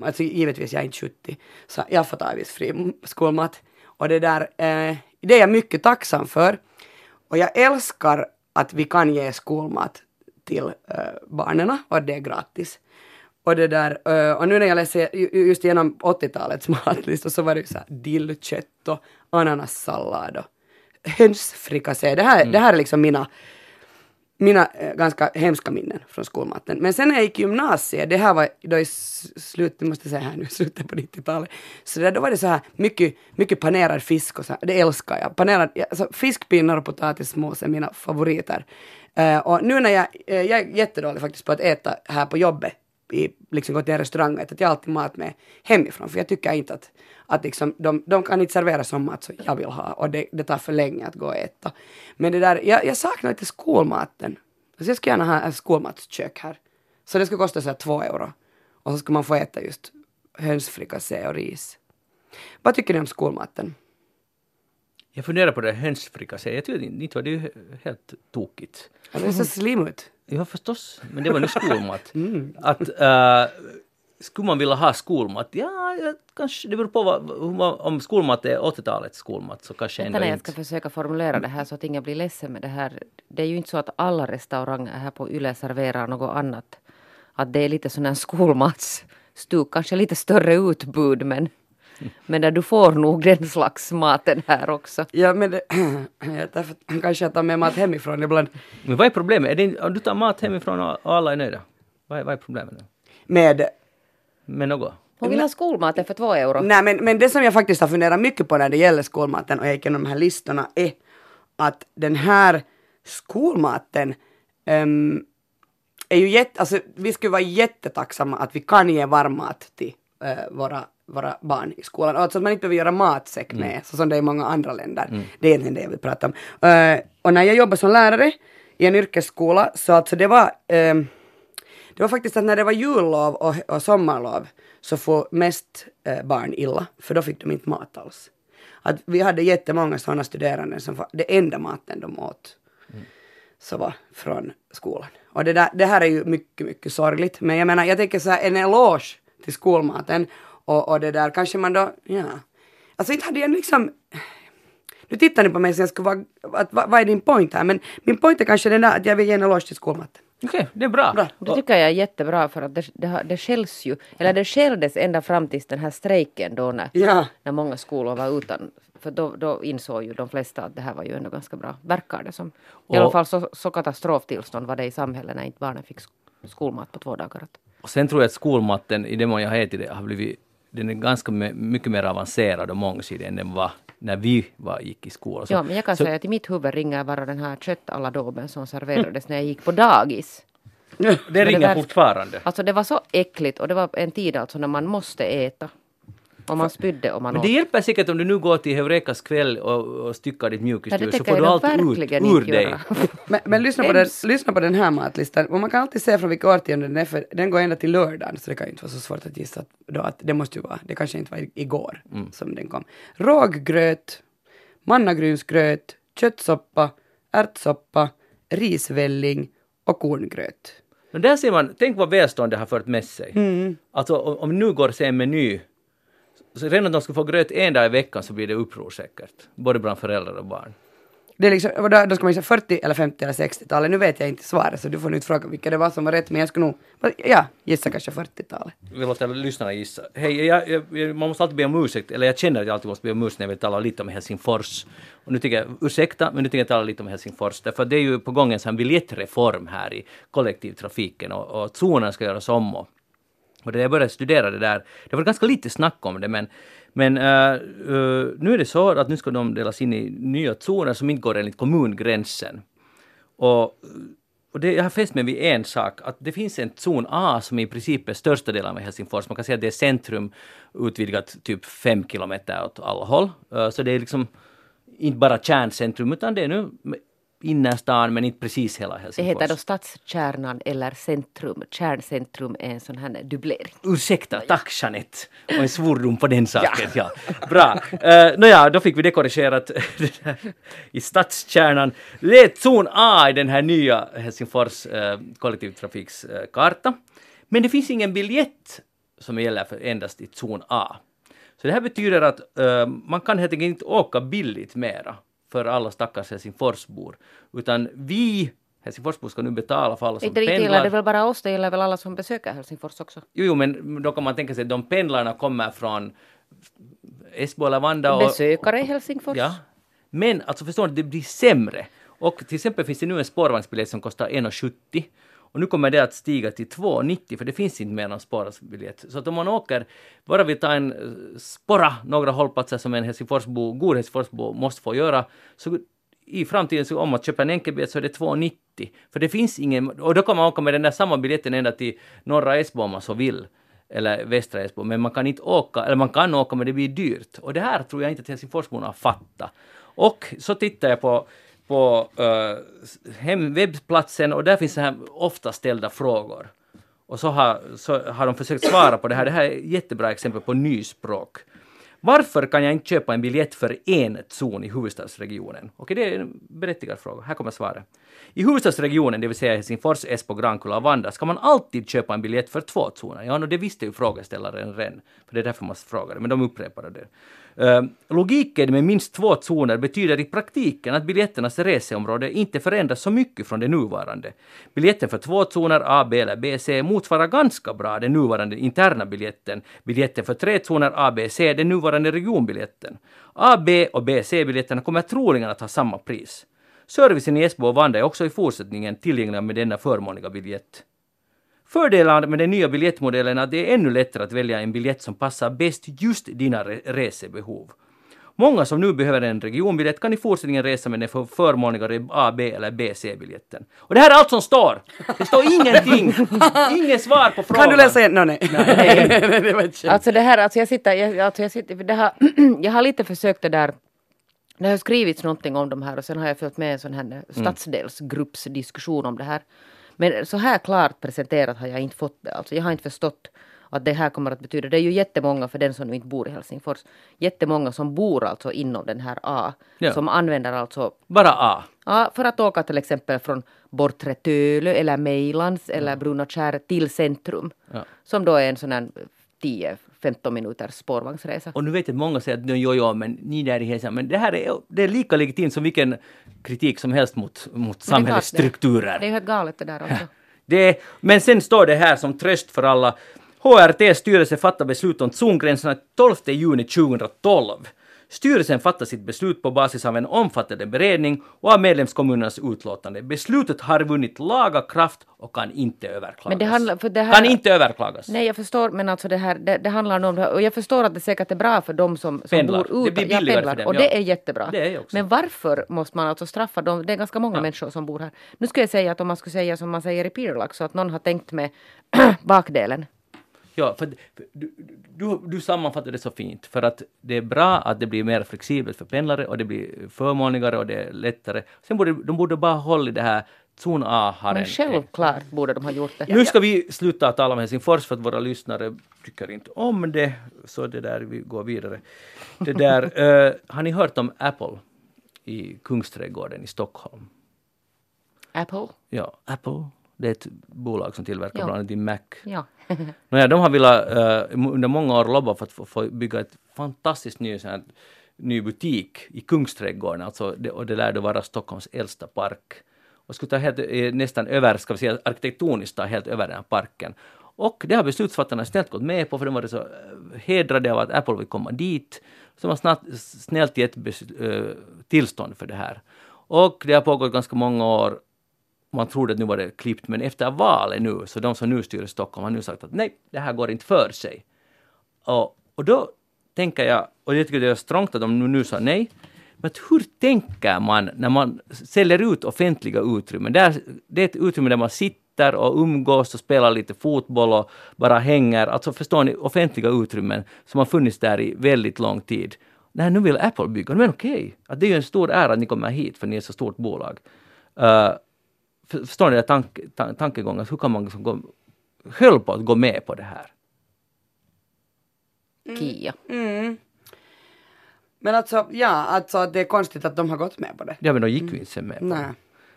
Alltså givetvis jag är inte 70 så jag har fått avgiftsfri skolmat. Och det där, eh, det är jag mycket tacksam för. Och jag älskar att vi kan ge skolmat till eh, barnen och det är gratis. Och det där, eh, och nu när jag läser ju- ju- just genom 80-talets matlistor så var det ju så här dillkött och ananassallad och hönsfrikassé. Det här, det här är liksom mina mina eh, ganska hemska minnen från skolmaten. Men sen när jag gick i gymnasiet, det här var då i slutet, måste säga här nu, slutet på 90-talet, så där, då var det så här mycket, mycket panerad fisk och så här, det älskar jag. Panerad, alltså fiskpinnar och potatismos är mina favoriter. Eh, och nu när jag, jag är jättedålig faktiskt på att äta här på jobbet, i, liksom gå till en restaurang och äta, att jag har alltid mat med hemifrån, för jag tycker inte att, att liksom, de, de kan inte servera sån mat som jag vill ha och det, det tar för länge att gå och äta. Men det där, jag, jag saknar lite skolmaten. Alltså jag skulle gärna ha ett skolmatskök här. Så det skulle kosta så här två euro. Och så ska man få äta just hönsfrikassé och ris. Vad tycker ni om skolmaten? Jag funderar på det här hönsfrikassé. Jag tyckte inte det ju helt tokigt. Ja, Det ser slim ut. Ja förstås, men det var nu skolmat. Mm. Att äh, skulle man vilja ha skolmat? Ja, kanske det beror på vad, om skolmat är 80-talets skolmat så kanske ändå när jag inte. ska försöka formulera det här så att ingen blir ledsen med det här. Det är ju inte så att alla restauranger här på Yle serverar något annat. Att det är lite sån här skolmatsstuk, kanske lite större utbud men, men där du får nog den slags maten här också. Ja, men det, ja, därför kanske jag tar med mat hemifrån ibland. Men vad är problemet? Är det, om du tar mat hemifrån och alla är nöjda? Vad är, vad är problemet? Med Med något? Hon vill ha skolmaten för två euro. Nej, men, men det som jag faktiskt har funderat mycket på när det gäller skolmaten och jag gick igenom de här listorna är att den här skolmaten ehm, är ju jätte, alltså vi skulle vara jättetacksamma att vi kan ge varm mat till eh, våra, våra barn i skolan. Alltså att man inte behöver göra matsäck med, så som det är i många andra länder. Det är egentligen det jag vill prata om. Eh, och när jag jobbade som lärare i en yrkesskola så alltså det var ehm, det var faktiskt att när det var jullov och, och sommarlov så får mest eh, barn illa, för då fick de inte mat alls. Att vi hade jättemånga sådana studerande som fa- det enda maten de åt så var från skolan. Och det, där, det här är ju mycket, mycket sorgligt. Men jag menar, jag tänker så här, en eloge till skolmaten och, och det där kanske man då, ja. Alltså inte hade jag liksom, nu tittar ni på mig som jag skulle vara, att, vad, vad är din point här? Men min point är kanske den där att jag vill ge en eloge till skolmaten. Okej, det är bra. Bra. Det tycker jag är jättebra för att det, det, det skälls ju, eller det skälldes ända fram tills den här strejken då när, Ja. när många skolor var utan. För då, då insåg ju de flesta att det här var ju ändå ganska bra, verkar det som. I Och- alla fall så, så katastroftillstånd var det i samhället när inte barnen fick sk- skolmat på två dagar. Och sen tror jag att skolmatten, i det mån jag har ätit det, har blivit den är ganska mycket mer avancerad och mångsidig än den var när vi var, gick i skolan. Ja, men jag kan så- säga att i mitt huvud ringer bara den här köttalladoben som serverades när jag gick på dagis. Det det ringer där- fortfarande. Alltså det var så äckligt och det var en tid alltså när man måste äta. Och man spydde och man Men åt. det hjälper säkert om du nu går till Heurekas kväll och, och styckar ditt mjukisdjur det så får du allt ut ur dig. Men, men lyssna, på den, lyssna på den här matlistan. Och man kan alltid se från vilka årtionden den är, för den går ända till lördagen, så det kan ju inte vara så svårt att gissa att, då att det måste ju vara, det kanske inte var igår som den kom. Råggröt, mannagrynsgröt, köttsoppa, ärtsoppa, risvälling och korngröt. Men där ser man, tänk vad välstånd det har fört med sig. Mm. Alltså om, om nu går se en meny, så redan att de ska få gröt en dag i veckan så blir det uppror säkert. Både bland föräldrar och barn. Det är liksom, då, då ska man säga 40 eller 50 eller 60-talet. Nu vet jag inte svaret så du får nu inte fråga vilka det var som var rätt men jag skulle nog, ja, gissa kanske 40-talet. Vi låter lyssnarna gissa. Hej, jag, jag, jag, man måste alltid be om ursäkt, eller jag känner att jag alltid måste be om ursäkt när jag vill tala lite om Helsingfors. Och nu tycker jag, ursäkta, men nu tycker jag tala lite om Helsingfors, därför det är ju på gång en sån biljettreform här i kollektivtrafiken och, och zonerna ska göras om och, och när jag började studera det där, det var ganska lite snack om det men men uh, uh, nu är det så att nu ska de delas in i nya zoner som inte går enligt kommungränsen. Och, och det, jag har fäst mig vid en sak, att det finns en zon A som i princip är största delen av Helsingfors. Man kan säga att det är centrum utvidgat typ fem kilometer åt alla håll. Uh, så det är liksom inte bara kärncentrum utan det är nu innerstan men inte precis hela Helsingfors. Det heter då stadskärnan eller centrum. Kärncentrum är en sån här dubblering. Ursäkta, tack Jeanette. Och en svordom på den saken. Ja. Bra. Uh, Nåja, då fick vi det korrigerat i stadskärnan. Det är zon A i den här nya Helsingfors uh, kollektivtrafikskarta. Men det finns ingen biljett som gäller för endast i zon A. Så det här betyder att uh, man kan helt enkelt inte åka billigt mera för alla stackars Helsingforsbor. Utan vi Helsingforsbor ska nu betala för alla som Inte pendlar. gäller det väl bara oss, det gäller väl alla som besöker Helsingfors också. Jo, jo, men då kan man tänka sig att de pendlarna kommer från Esbo eller Vanda. Och, Besökare i Helsingfors. Ja. Men alltså förstår ni, det blir sämre. Och till exempel finns det nu en spårvagnsbiljett som kostar 1,70 och nu kommer det att stiga till 2,90 för det finns inte mer någon biljett. Så att om man åker, bara vi tar en eh, spåra några hållplatser som en Helsingforsbo, god Helsingforsbo måste få göra, så i framtiden så om man köper en enkelbiljett så är det 2,90. För det finns ingen, och då kan man åka med den där samma biljetten ända till norra Esbo om man så vill eller västra Esbo, men man kan inte åka, eller man kan åka men det blir dyrt. Och det här tror jag inte att Helsingforsborna fattar. Och så tittar jag på på uh, hem, webbplatsen och där finns så här ofta ställda frågor. Och så har, så har de försökt svara på det här. Det här är ett jättebra exempel på nyspråk. Varför kan jag inte köpa en biljett för en zon i huvudstadsregionen? Okej, det är en berättigad fråga. Här kommer svaret. I huvudstadsregionen, det vill säga Helsingfors, Esbo, Grankulla och Vanda, ska man alltid köpa en biljett för två zoner. Ja, no, det visste ju frågeställaren redan, för det är därför man frågade, men de upprepade det. Ehm, logiken med minst två zoner betyder i praktiken att biljetternas reseområde inte förändras så mycket från det nuvarande. Biljetten för två zoner A, B eller B, C motsvarar ganska bra den nuvarande interna biljetten. Biljetten för tre zoner A, B, C den nuvarande regionbiljetten. A, B och B, C-biljetterna kommer troligen att ha samma pris. Servicen i Esbo och Vanda är också i fortsättningen tillgänglig med denna förmånliga biljett. Fördelarna med den nya biljettmodellen är att det är ännu lättare att välja en biljett som passar bäst just dina re resebehov. Många som nu behöver en regionbiljett kan i fortsättningen resa med den för förmånligare A, B eller BC-biljetten. Och det här är allt som står! Det står ingenting! Inget svar på frågan! Kan du läsa igen? No, nej. Nej. det. Alltså det här, alltså jag sitter, jag, alltså jag sitter, det har, jag har lite försökt det där det har skrivits någonting om de här och sen har jag följt med en sån här stadsdelsgruppsdiskussion om det här. Men så här klart presenterat har jag inte fått det. Alltså jag har inte förstått att det här kommer att betyda. Det är ju jättemånga för den som nu inte bor i Helsingfors. Jättemånga som bor alltså inom den här A. Ja. Som använder alltså Bara A. Ja, för att åka till exempel från Bortre Tölö eller Mejlands eller Brunakärr till centrum. Ja. Som då är en sån här 10-15 minuters spårvagnsresa. Och nu vet jag att många säger att jo, jo, men ni där i Helsingfors, men det här är, det är lika legitimt som vilken kritik som helst mot, mot samhällets det. strukturer. Det är ju helt galet det där också. Det, men sen står det här som tröst för alla. HRTs styrelse fattar beslut om zongränserna 12 juni 2012. Styrelsen fattar sitt beslut på basis av en omfattande beredning och av medlemskommunernas utlåtande. Beslutet har vunnit laga kraft och kan inte överklagas. Men det handlar- det här- Kan inte överklagas. Nej, jag förstår, men alltså det här, det, det handlar om det här, och jag förstår att det säkert är bra för dem som, som Pendlar. bor Det ute. blir billigare för dem, och ja. det är jättebra. Det är det också. Men varför måste man alltså straffa dem? Det är ganska många människor som bor här. Nu ska jag säga att om man skulle säga som man säger i Pirlax, så att någon har tänkt med bakdelen. Ja, för, du, du, du sammanfattar det så fint. För att det är bra att det blir mer flexibelt för pendlare och det blir förmånligare och det är lättare. Sen borde de borde bara hålla i det här Zon A har Men en... självklart borde de ha gjort det. Nu ska vi sluta tala om Helsingfors för att våra lyssnare tycker inte om det. Så det där, vi går vidare. Det där, eh, har ni hört om Apple? i Kungsträdgården i Stockholm. Apple? Ja, Apple. Det är ett bolag som tillverkar Ja. bland annat i Mac. Ja. Nåja, de har velat uh, under många år lobba för att få, få bygga ett fantastiskt ny, sån här, ny butik i Kungsträdgården, alltså, det, och det lär då vara Stockholms äldsta park. Och skulle ta helt, eh, nästan över, ska vi säga arkitektoniskt ta helt över den här parken. Och det har beslutsfattarna snällt gått med på för de var så eh, hedrade av att Apple vill komma dit. Så de har snabbt, snällt gett tillstånd för det här. Och det har pågått ganska många år man trodde att nu var det klippt, men efter valet nu, så de som nu styr i Stockholm har nu sagt att nej, det här går inte för sig. Och, och då tänker jag, och jag tycker det är strångt att de nu, nu sa nej, men att hur tänker man när man säljer ut offentliga utrymmen? Där, det är ett utrymme där man sitter och umgås och spelar lite fotboll och bara hänger. Alltså förstår ni, offentliga utrymmen som har funnits där i väldigt lång tid. Nej, nu vill Apple bygga, men okej, okay. det är ju en stor ära att ni kommer hit för ni är ett så stort bolag. Uh, förstår ni den tank, tan- tankegången? Hur kan man liksom gå, höll på att gå med på det här? Kia. Mm. Men alltså, ja, alltså det är konstigt att de har gått med på det. Ja, men de gick ju inte sen med på det. Nej.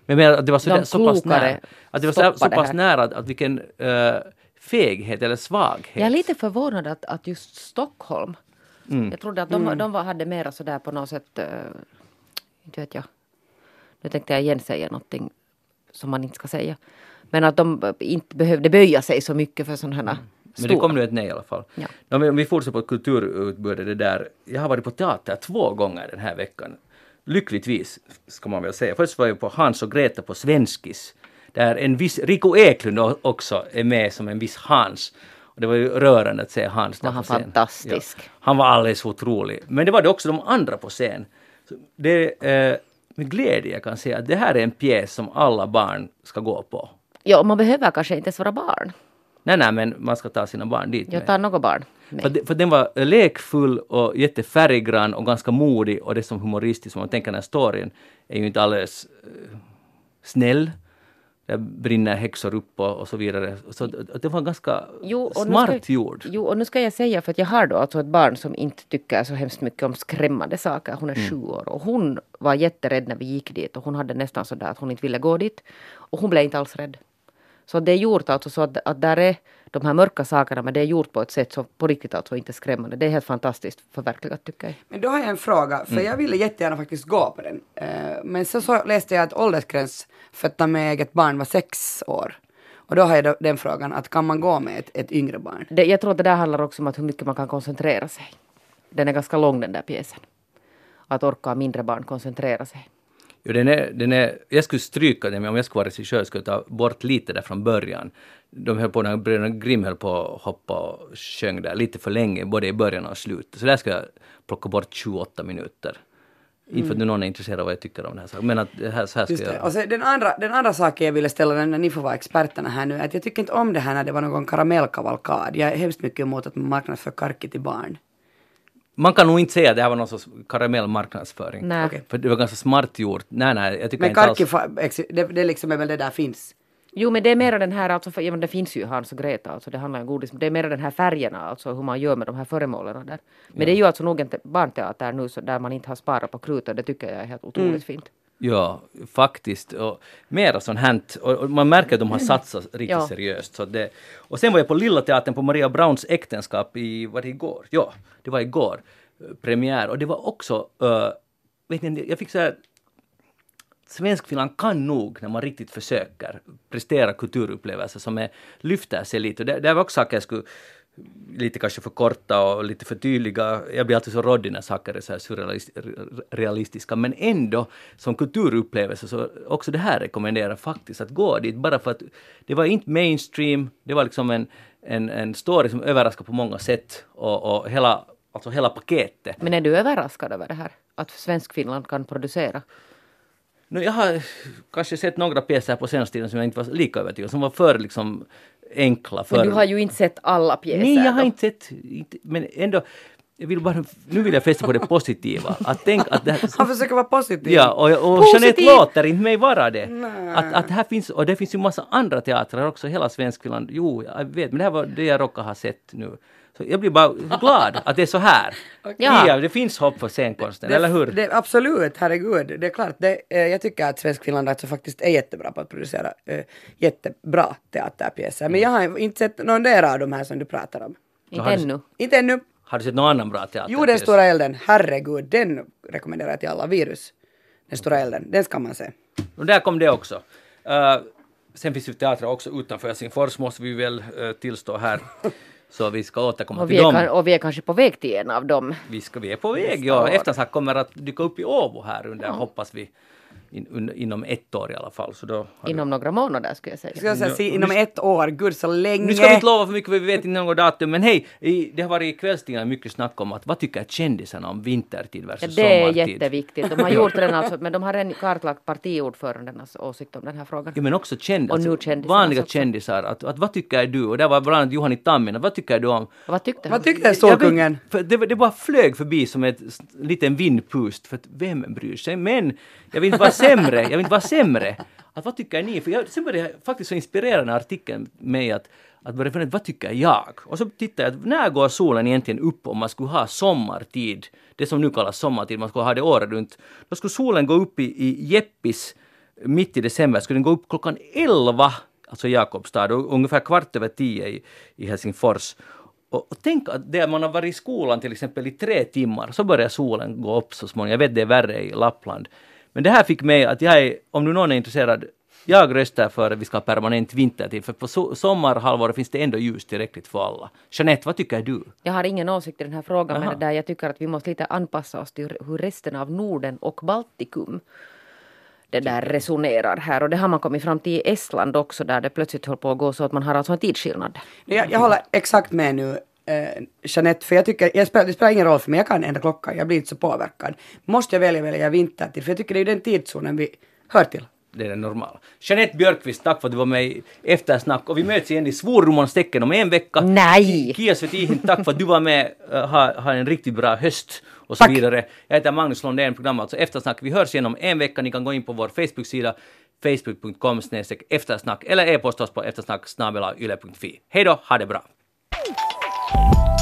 Men jag menar att det var så, De där, så pass nära. Att det var så, så det pass nära att, att vilken uh, feghet eller svaghet. Jag är lite förvånad att, att just Stockholm. Mm. Jag trodde att de, de var, hade mera sådär på något sätt. Uh, inte vet jag. Nu tänkte jag igen säga någonting som man inte ska säga. Men att de inte behövde böja sig så mycket för sådana här Mm. Men det kom nu ett nej i alla fall. Ja. Om vi, om vi fortsätter på kulturutbudet, det där. Jag har varit på teater två gånger den här veckan. Lyckligtvis, ska man väl säga. Först var jag på Hans och Greta på Svenskis. Där en viss Rico Eklund också är med som en viss Hans. Och det var ju rörande att se Hans där Var han på scen. fantastisk? Ja, han var alldeles otrolig. Men det var det också de andra på scen. Det eh, med glädje jag kan säga att det här är en pjäs som alla barn ska gå på. Ja, och man behöver kanske inte ens vara barn. Nej, nej, men man ska ta sina barn dit Jag tar något barn. För, det- för den var lekfull och jättefärggrann och ganska modig och det som humoristiskt, om man tänker den här storyn, är ju inte alldeles eh, snäll. Där brinner häxor upp och, och så vidare. Så det var ganska Jo, smart ska, gjord. Jo, och nu ska jag säga för att jag har då alltså ett barn som inte tycker så hemskt mycket om skrämmande saker. Hon är Mm. sju år och hon var jätterädd när vi gick dit och hon hade nästan sådär att hon inte ville gå dit. Och hon blev inte alls rädd. Så det är gjort alltså så att, att där är de här mörka sakerna men det är gjort på ett sätt som på riktigt alltså inte är skrämmande. Det är helt fantastiskt förverkligat tycker jag. Men då har jag en fråga, för jag ville jättegärna faktiskt gå på den. Eh, men så, så läste jag att åldersgräns för att ta med eget barn var sex år. Och då har jag den frågan, att kan man gå med ett, ett yngre barn? Det, jag tror att det där handlar också om att hur mycket man kan koncentrera sig. Den är ganska lång den där pjäsen. Att orka mindre barn koncentrera sig. Jo, den är, den är, jag skulle stryka den, men om jag skulle vara regissör skulle jag ta bort lite där från början. De höll på, när bröderna Grimm höll på att hoppa och sjöng där lite för länge, både i början och slutet. Så där ska jag plocka bort 28 minuter. Inte för att nu någon är intresserad av vad jag tycker om den här saken, men att det här, så här ska Just jag. Och så den, andra, den andra saken jag ville ställa när ni får vara experterna här nu, att jag tycker inte om det här när det var någon karamellkavalkad. Jag är hemskt mycket emot att man marknadsför karki till barn. Man kan nog inte säga att det här var någon sorts karamell marknadsföring. Nej. Okej. För det var ganska smart gjort. Nej, nej, jag tycker Men inte alls... karki, ex- det, det liksom är väl det där finns. Jo men det är mera den här, alltså, för, ja, men det finns ju Hans och Greta, alltså, det handlar om godis, det är mera den här färgerna, alltså hur man gör med de här föremålen där. Men det är ju alltså nog en te- barnteater nu så där man inte har sparat på krutet, det tycker jag är helt otroligt fint. Ja, faktiskt. Och mera sånt här. Och, man märker att de har satsat riktigt Ja. seriöst. Så det, och sen var jag på Lilla Teatern på Maria Browns äktenskap i, var det igår? Ja, det var igår. Premiär. Och det var också, uh, vet ni, jag fick så här Svenskfinland kan nog, när man riktigt försöker, prestera kulturupplevelser som är, lyfter sig lite. Och det, det var också saker jag skulle lite kanske förkorta och lite förtydliga. Jag blir alltid så råddig när saker är så här surrealistiska. Men ändå, som kulturupplevelse, så också det här rekommenderar faktiskt att gå dit. Bara för att det var inte mainstream, det var liksom en, en, en story som överraskar på många sätt. Och, och hela, alltså hela paketet. Men är du överraskad över det här? Att Svenskfinland kan producera? No, jag har kanske sett några pjäser på senaste tiden som jag inte var lika övertygad som var för liksom enkla. För... Men du har ju inte sett alla pjäser. Nej, jag har då. inte sett, inte, men ändå. jag vill bara, nu vill jag fästa på det positiva. Att tänk att det här, Han försöker vara positiv. Ja, och, och Positiv! Jeanette låter inte mig vara det. Att, att här finns, och det finns ju massa andra teatrar också, hela Svenskfinland. Jo, jag vet, men det här var det jag råkar ha sett nu. Så jag blir bara glad att det är så här. Ja. Ja, det finns hopp för scenkonsten, eller hur? Det, absolut, herregud. Det är klart, det, eh, jag tycker att Svensk Finland alltså faktiskt är jättebra på att producera eh, jättebra teaterpjäser. Men jag har inte sett någon där av de här som du pratar om. Inte ännu. Inte ännu. Har du sett någon annan bra teater? Jo, Den stora elden, herregud, den rekommenderar jag till alla. Virus. Den stora elden, den ska man se. Och där kom det också. Uh, sen finns ju teatrar också utanför Helsingfors, måste vi väl uh, tillstå här. Så vi ska återkomma Och till dem. kan- och vi är kanske på väg till en av dem. Vi, ska, vi är på väg, ja. år. Eftersnack kommer att dyka upp i Åbo här under, hoppas vi, in, un, inom ett år i alla fall. Så då Inom några månader skulle jag säga. Ska jag säga, se, inom ett år, gud så länge. Nu ska vi inte lova för mycket för vi vet inte något datum, men hej, i, det har varit i kvällstidningarna mycket snack om att vad tycker kändisarna om vintertid Ja, versus det är sommartid? jätteviktigt. De har gjort den alltså, men de har redan kartlagt partiordförandenas åsikt om den här frågan. Ja men också känd, Och nu alltså, kändisarna vanliga också. kändisar. Att, att, vad tycker du? Och där var bland annat Juhani Tamminen. Vad tycker du om... Vad tyckte? Vad tyckte för det, det bara flög förbi som ett liten vindpust. För att vem bryr sig? Men jag vill vara sämre. Jag vill inte vara sämre. Att, vad tycker ni? För jag, sen började jag faktiskt så inspirerande artikeln mig att att börja fundera, vad tycker jag? Och så tittade jag, när går solen egentligen upp om man skulle ha sommartid? Det som nu kallas sommartid, man skulle ha det året runt. Då skulle solen gå upp i, i Jeppis mitt i december, skulle den gå upp klockan 11, alltså Jakobstad, och ungefär kvart över 10 i, i Helsingfors. Och, och tänk att där man har varit i skolan till exempel i tre timmar, så börjar solen gå upp så småningom. Jag vet det är värre i Lappland. Men det här fick mig att jag är, om nu någon är intresserad, jag röstar för att vi ska ha permanent vintertid, för på so sommarhalvåret finns det ändå ljus tillräckligt för alla. Jeanette, vad tycker du? Jag har ingen åsikt i den här frågan, Jaha. men det där, jag tycker att vi måste lite anpassa oss till hur resten av Norden och Baltikum det där resonerar här. Och det har man kommit fram till i Estland också, där det plötsligt höll på att gå så att man har alltså en tidsskillnad. Jag, jag håller exakt med nu, eh, Jeanette, för jag tycker, jag spelar, det spelar ingen roll för mig, jag kan ändra klockan, jag blir inte så påverkad. Måste jag välja, välja vintertid, för jag tycker det är den tidszonen vi hör till. Det är det normala. Jeanette Björkqvist, tack för att du var med i Eftersnack och vi möts igen i svordomarnas tecken om en vecka. Nej! Kia Svetihin, tack för att du var med. Uh, ha, ha en riktigt bra höst och så Tack. vidare. Jag heter Magnus Lundén, programmet alltså Eftersnack. Vi hörs igen om en vecka. Ni kan gå in på vår Facebook-sida facebook.com eftersnack eller e-posta oss på eftersnack yle.fi. Hej då, ha det bra! Thank you.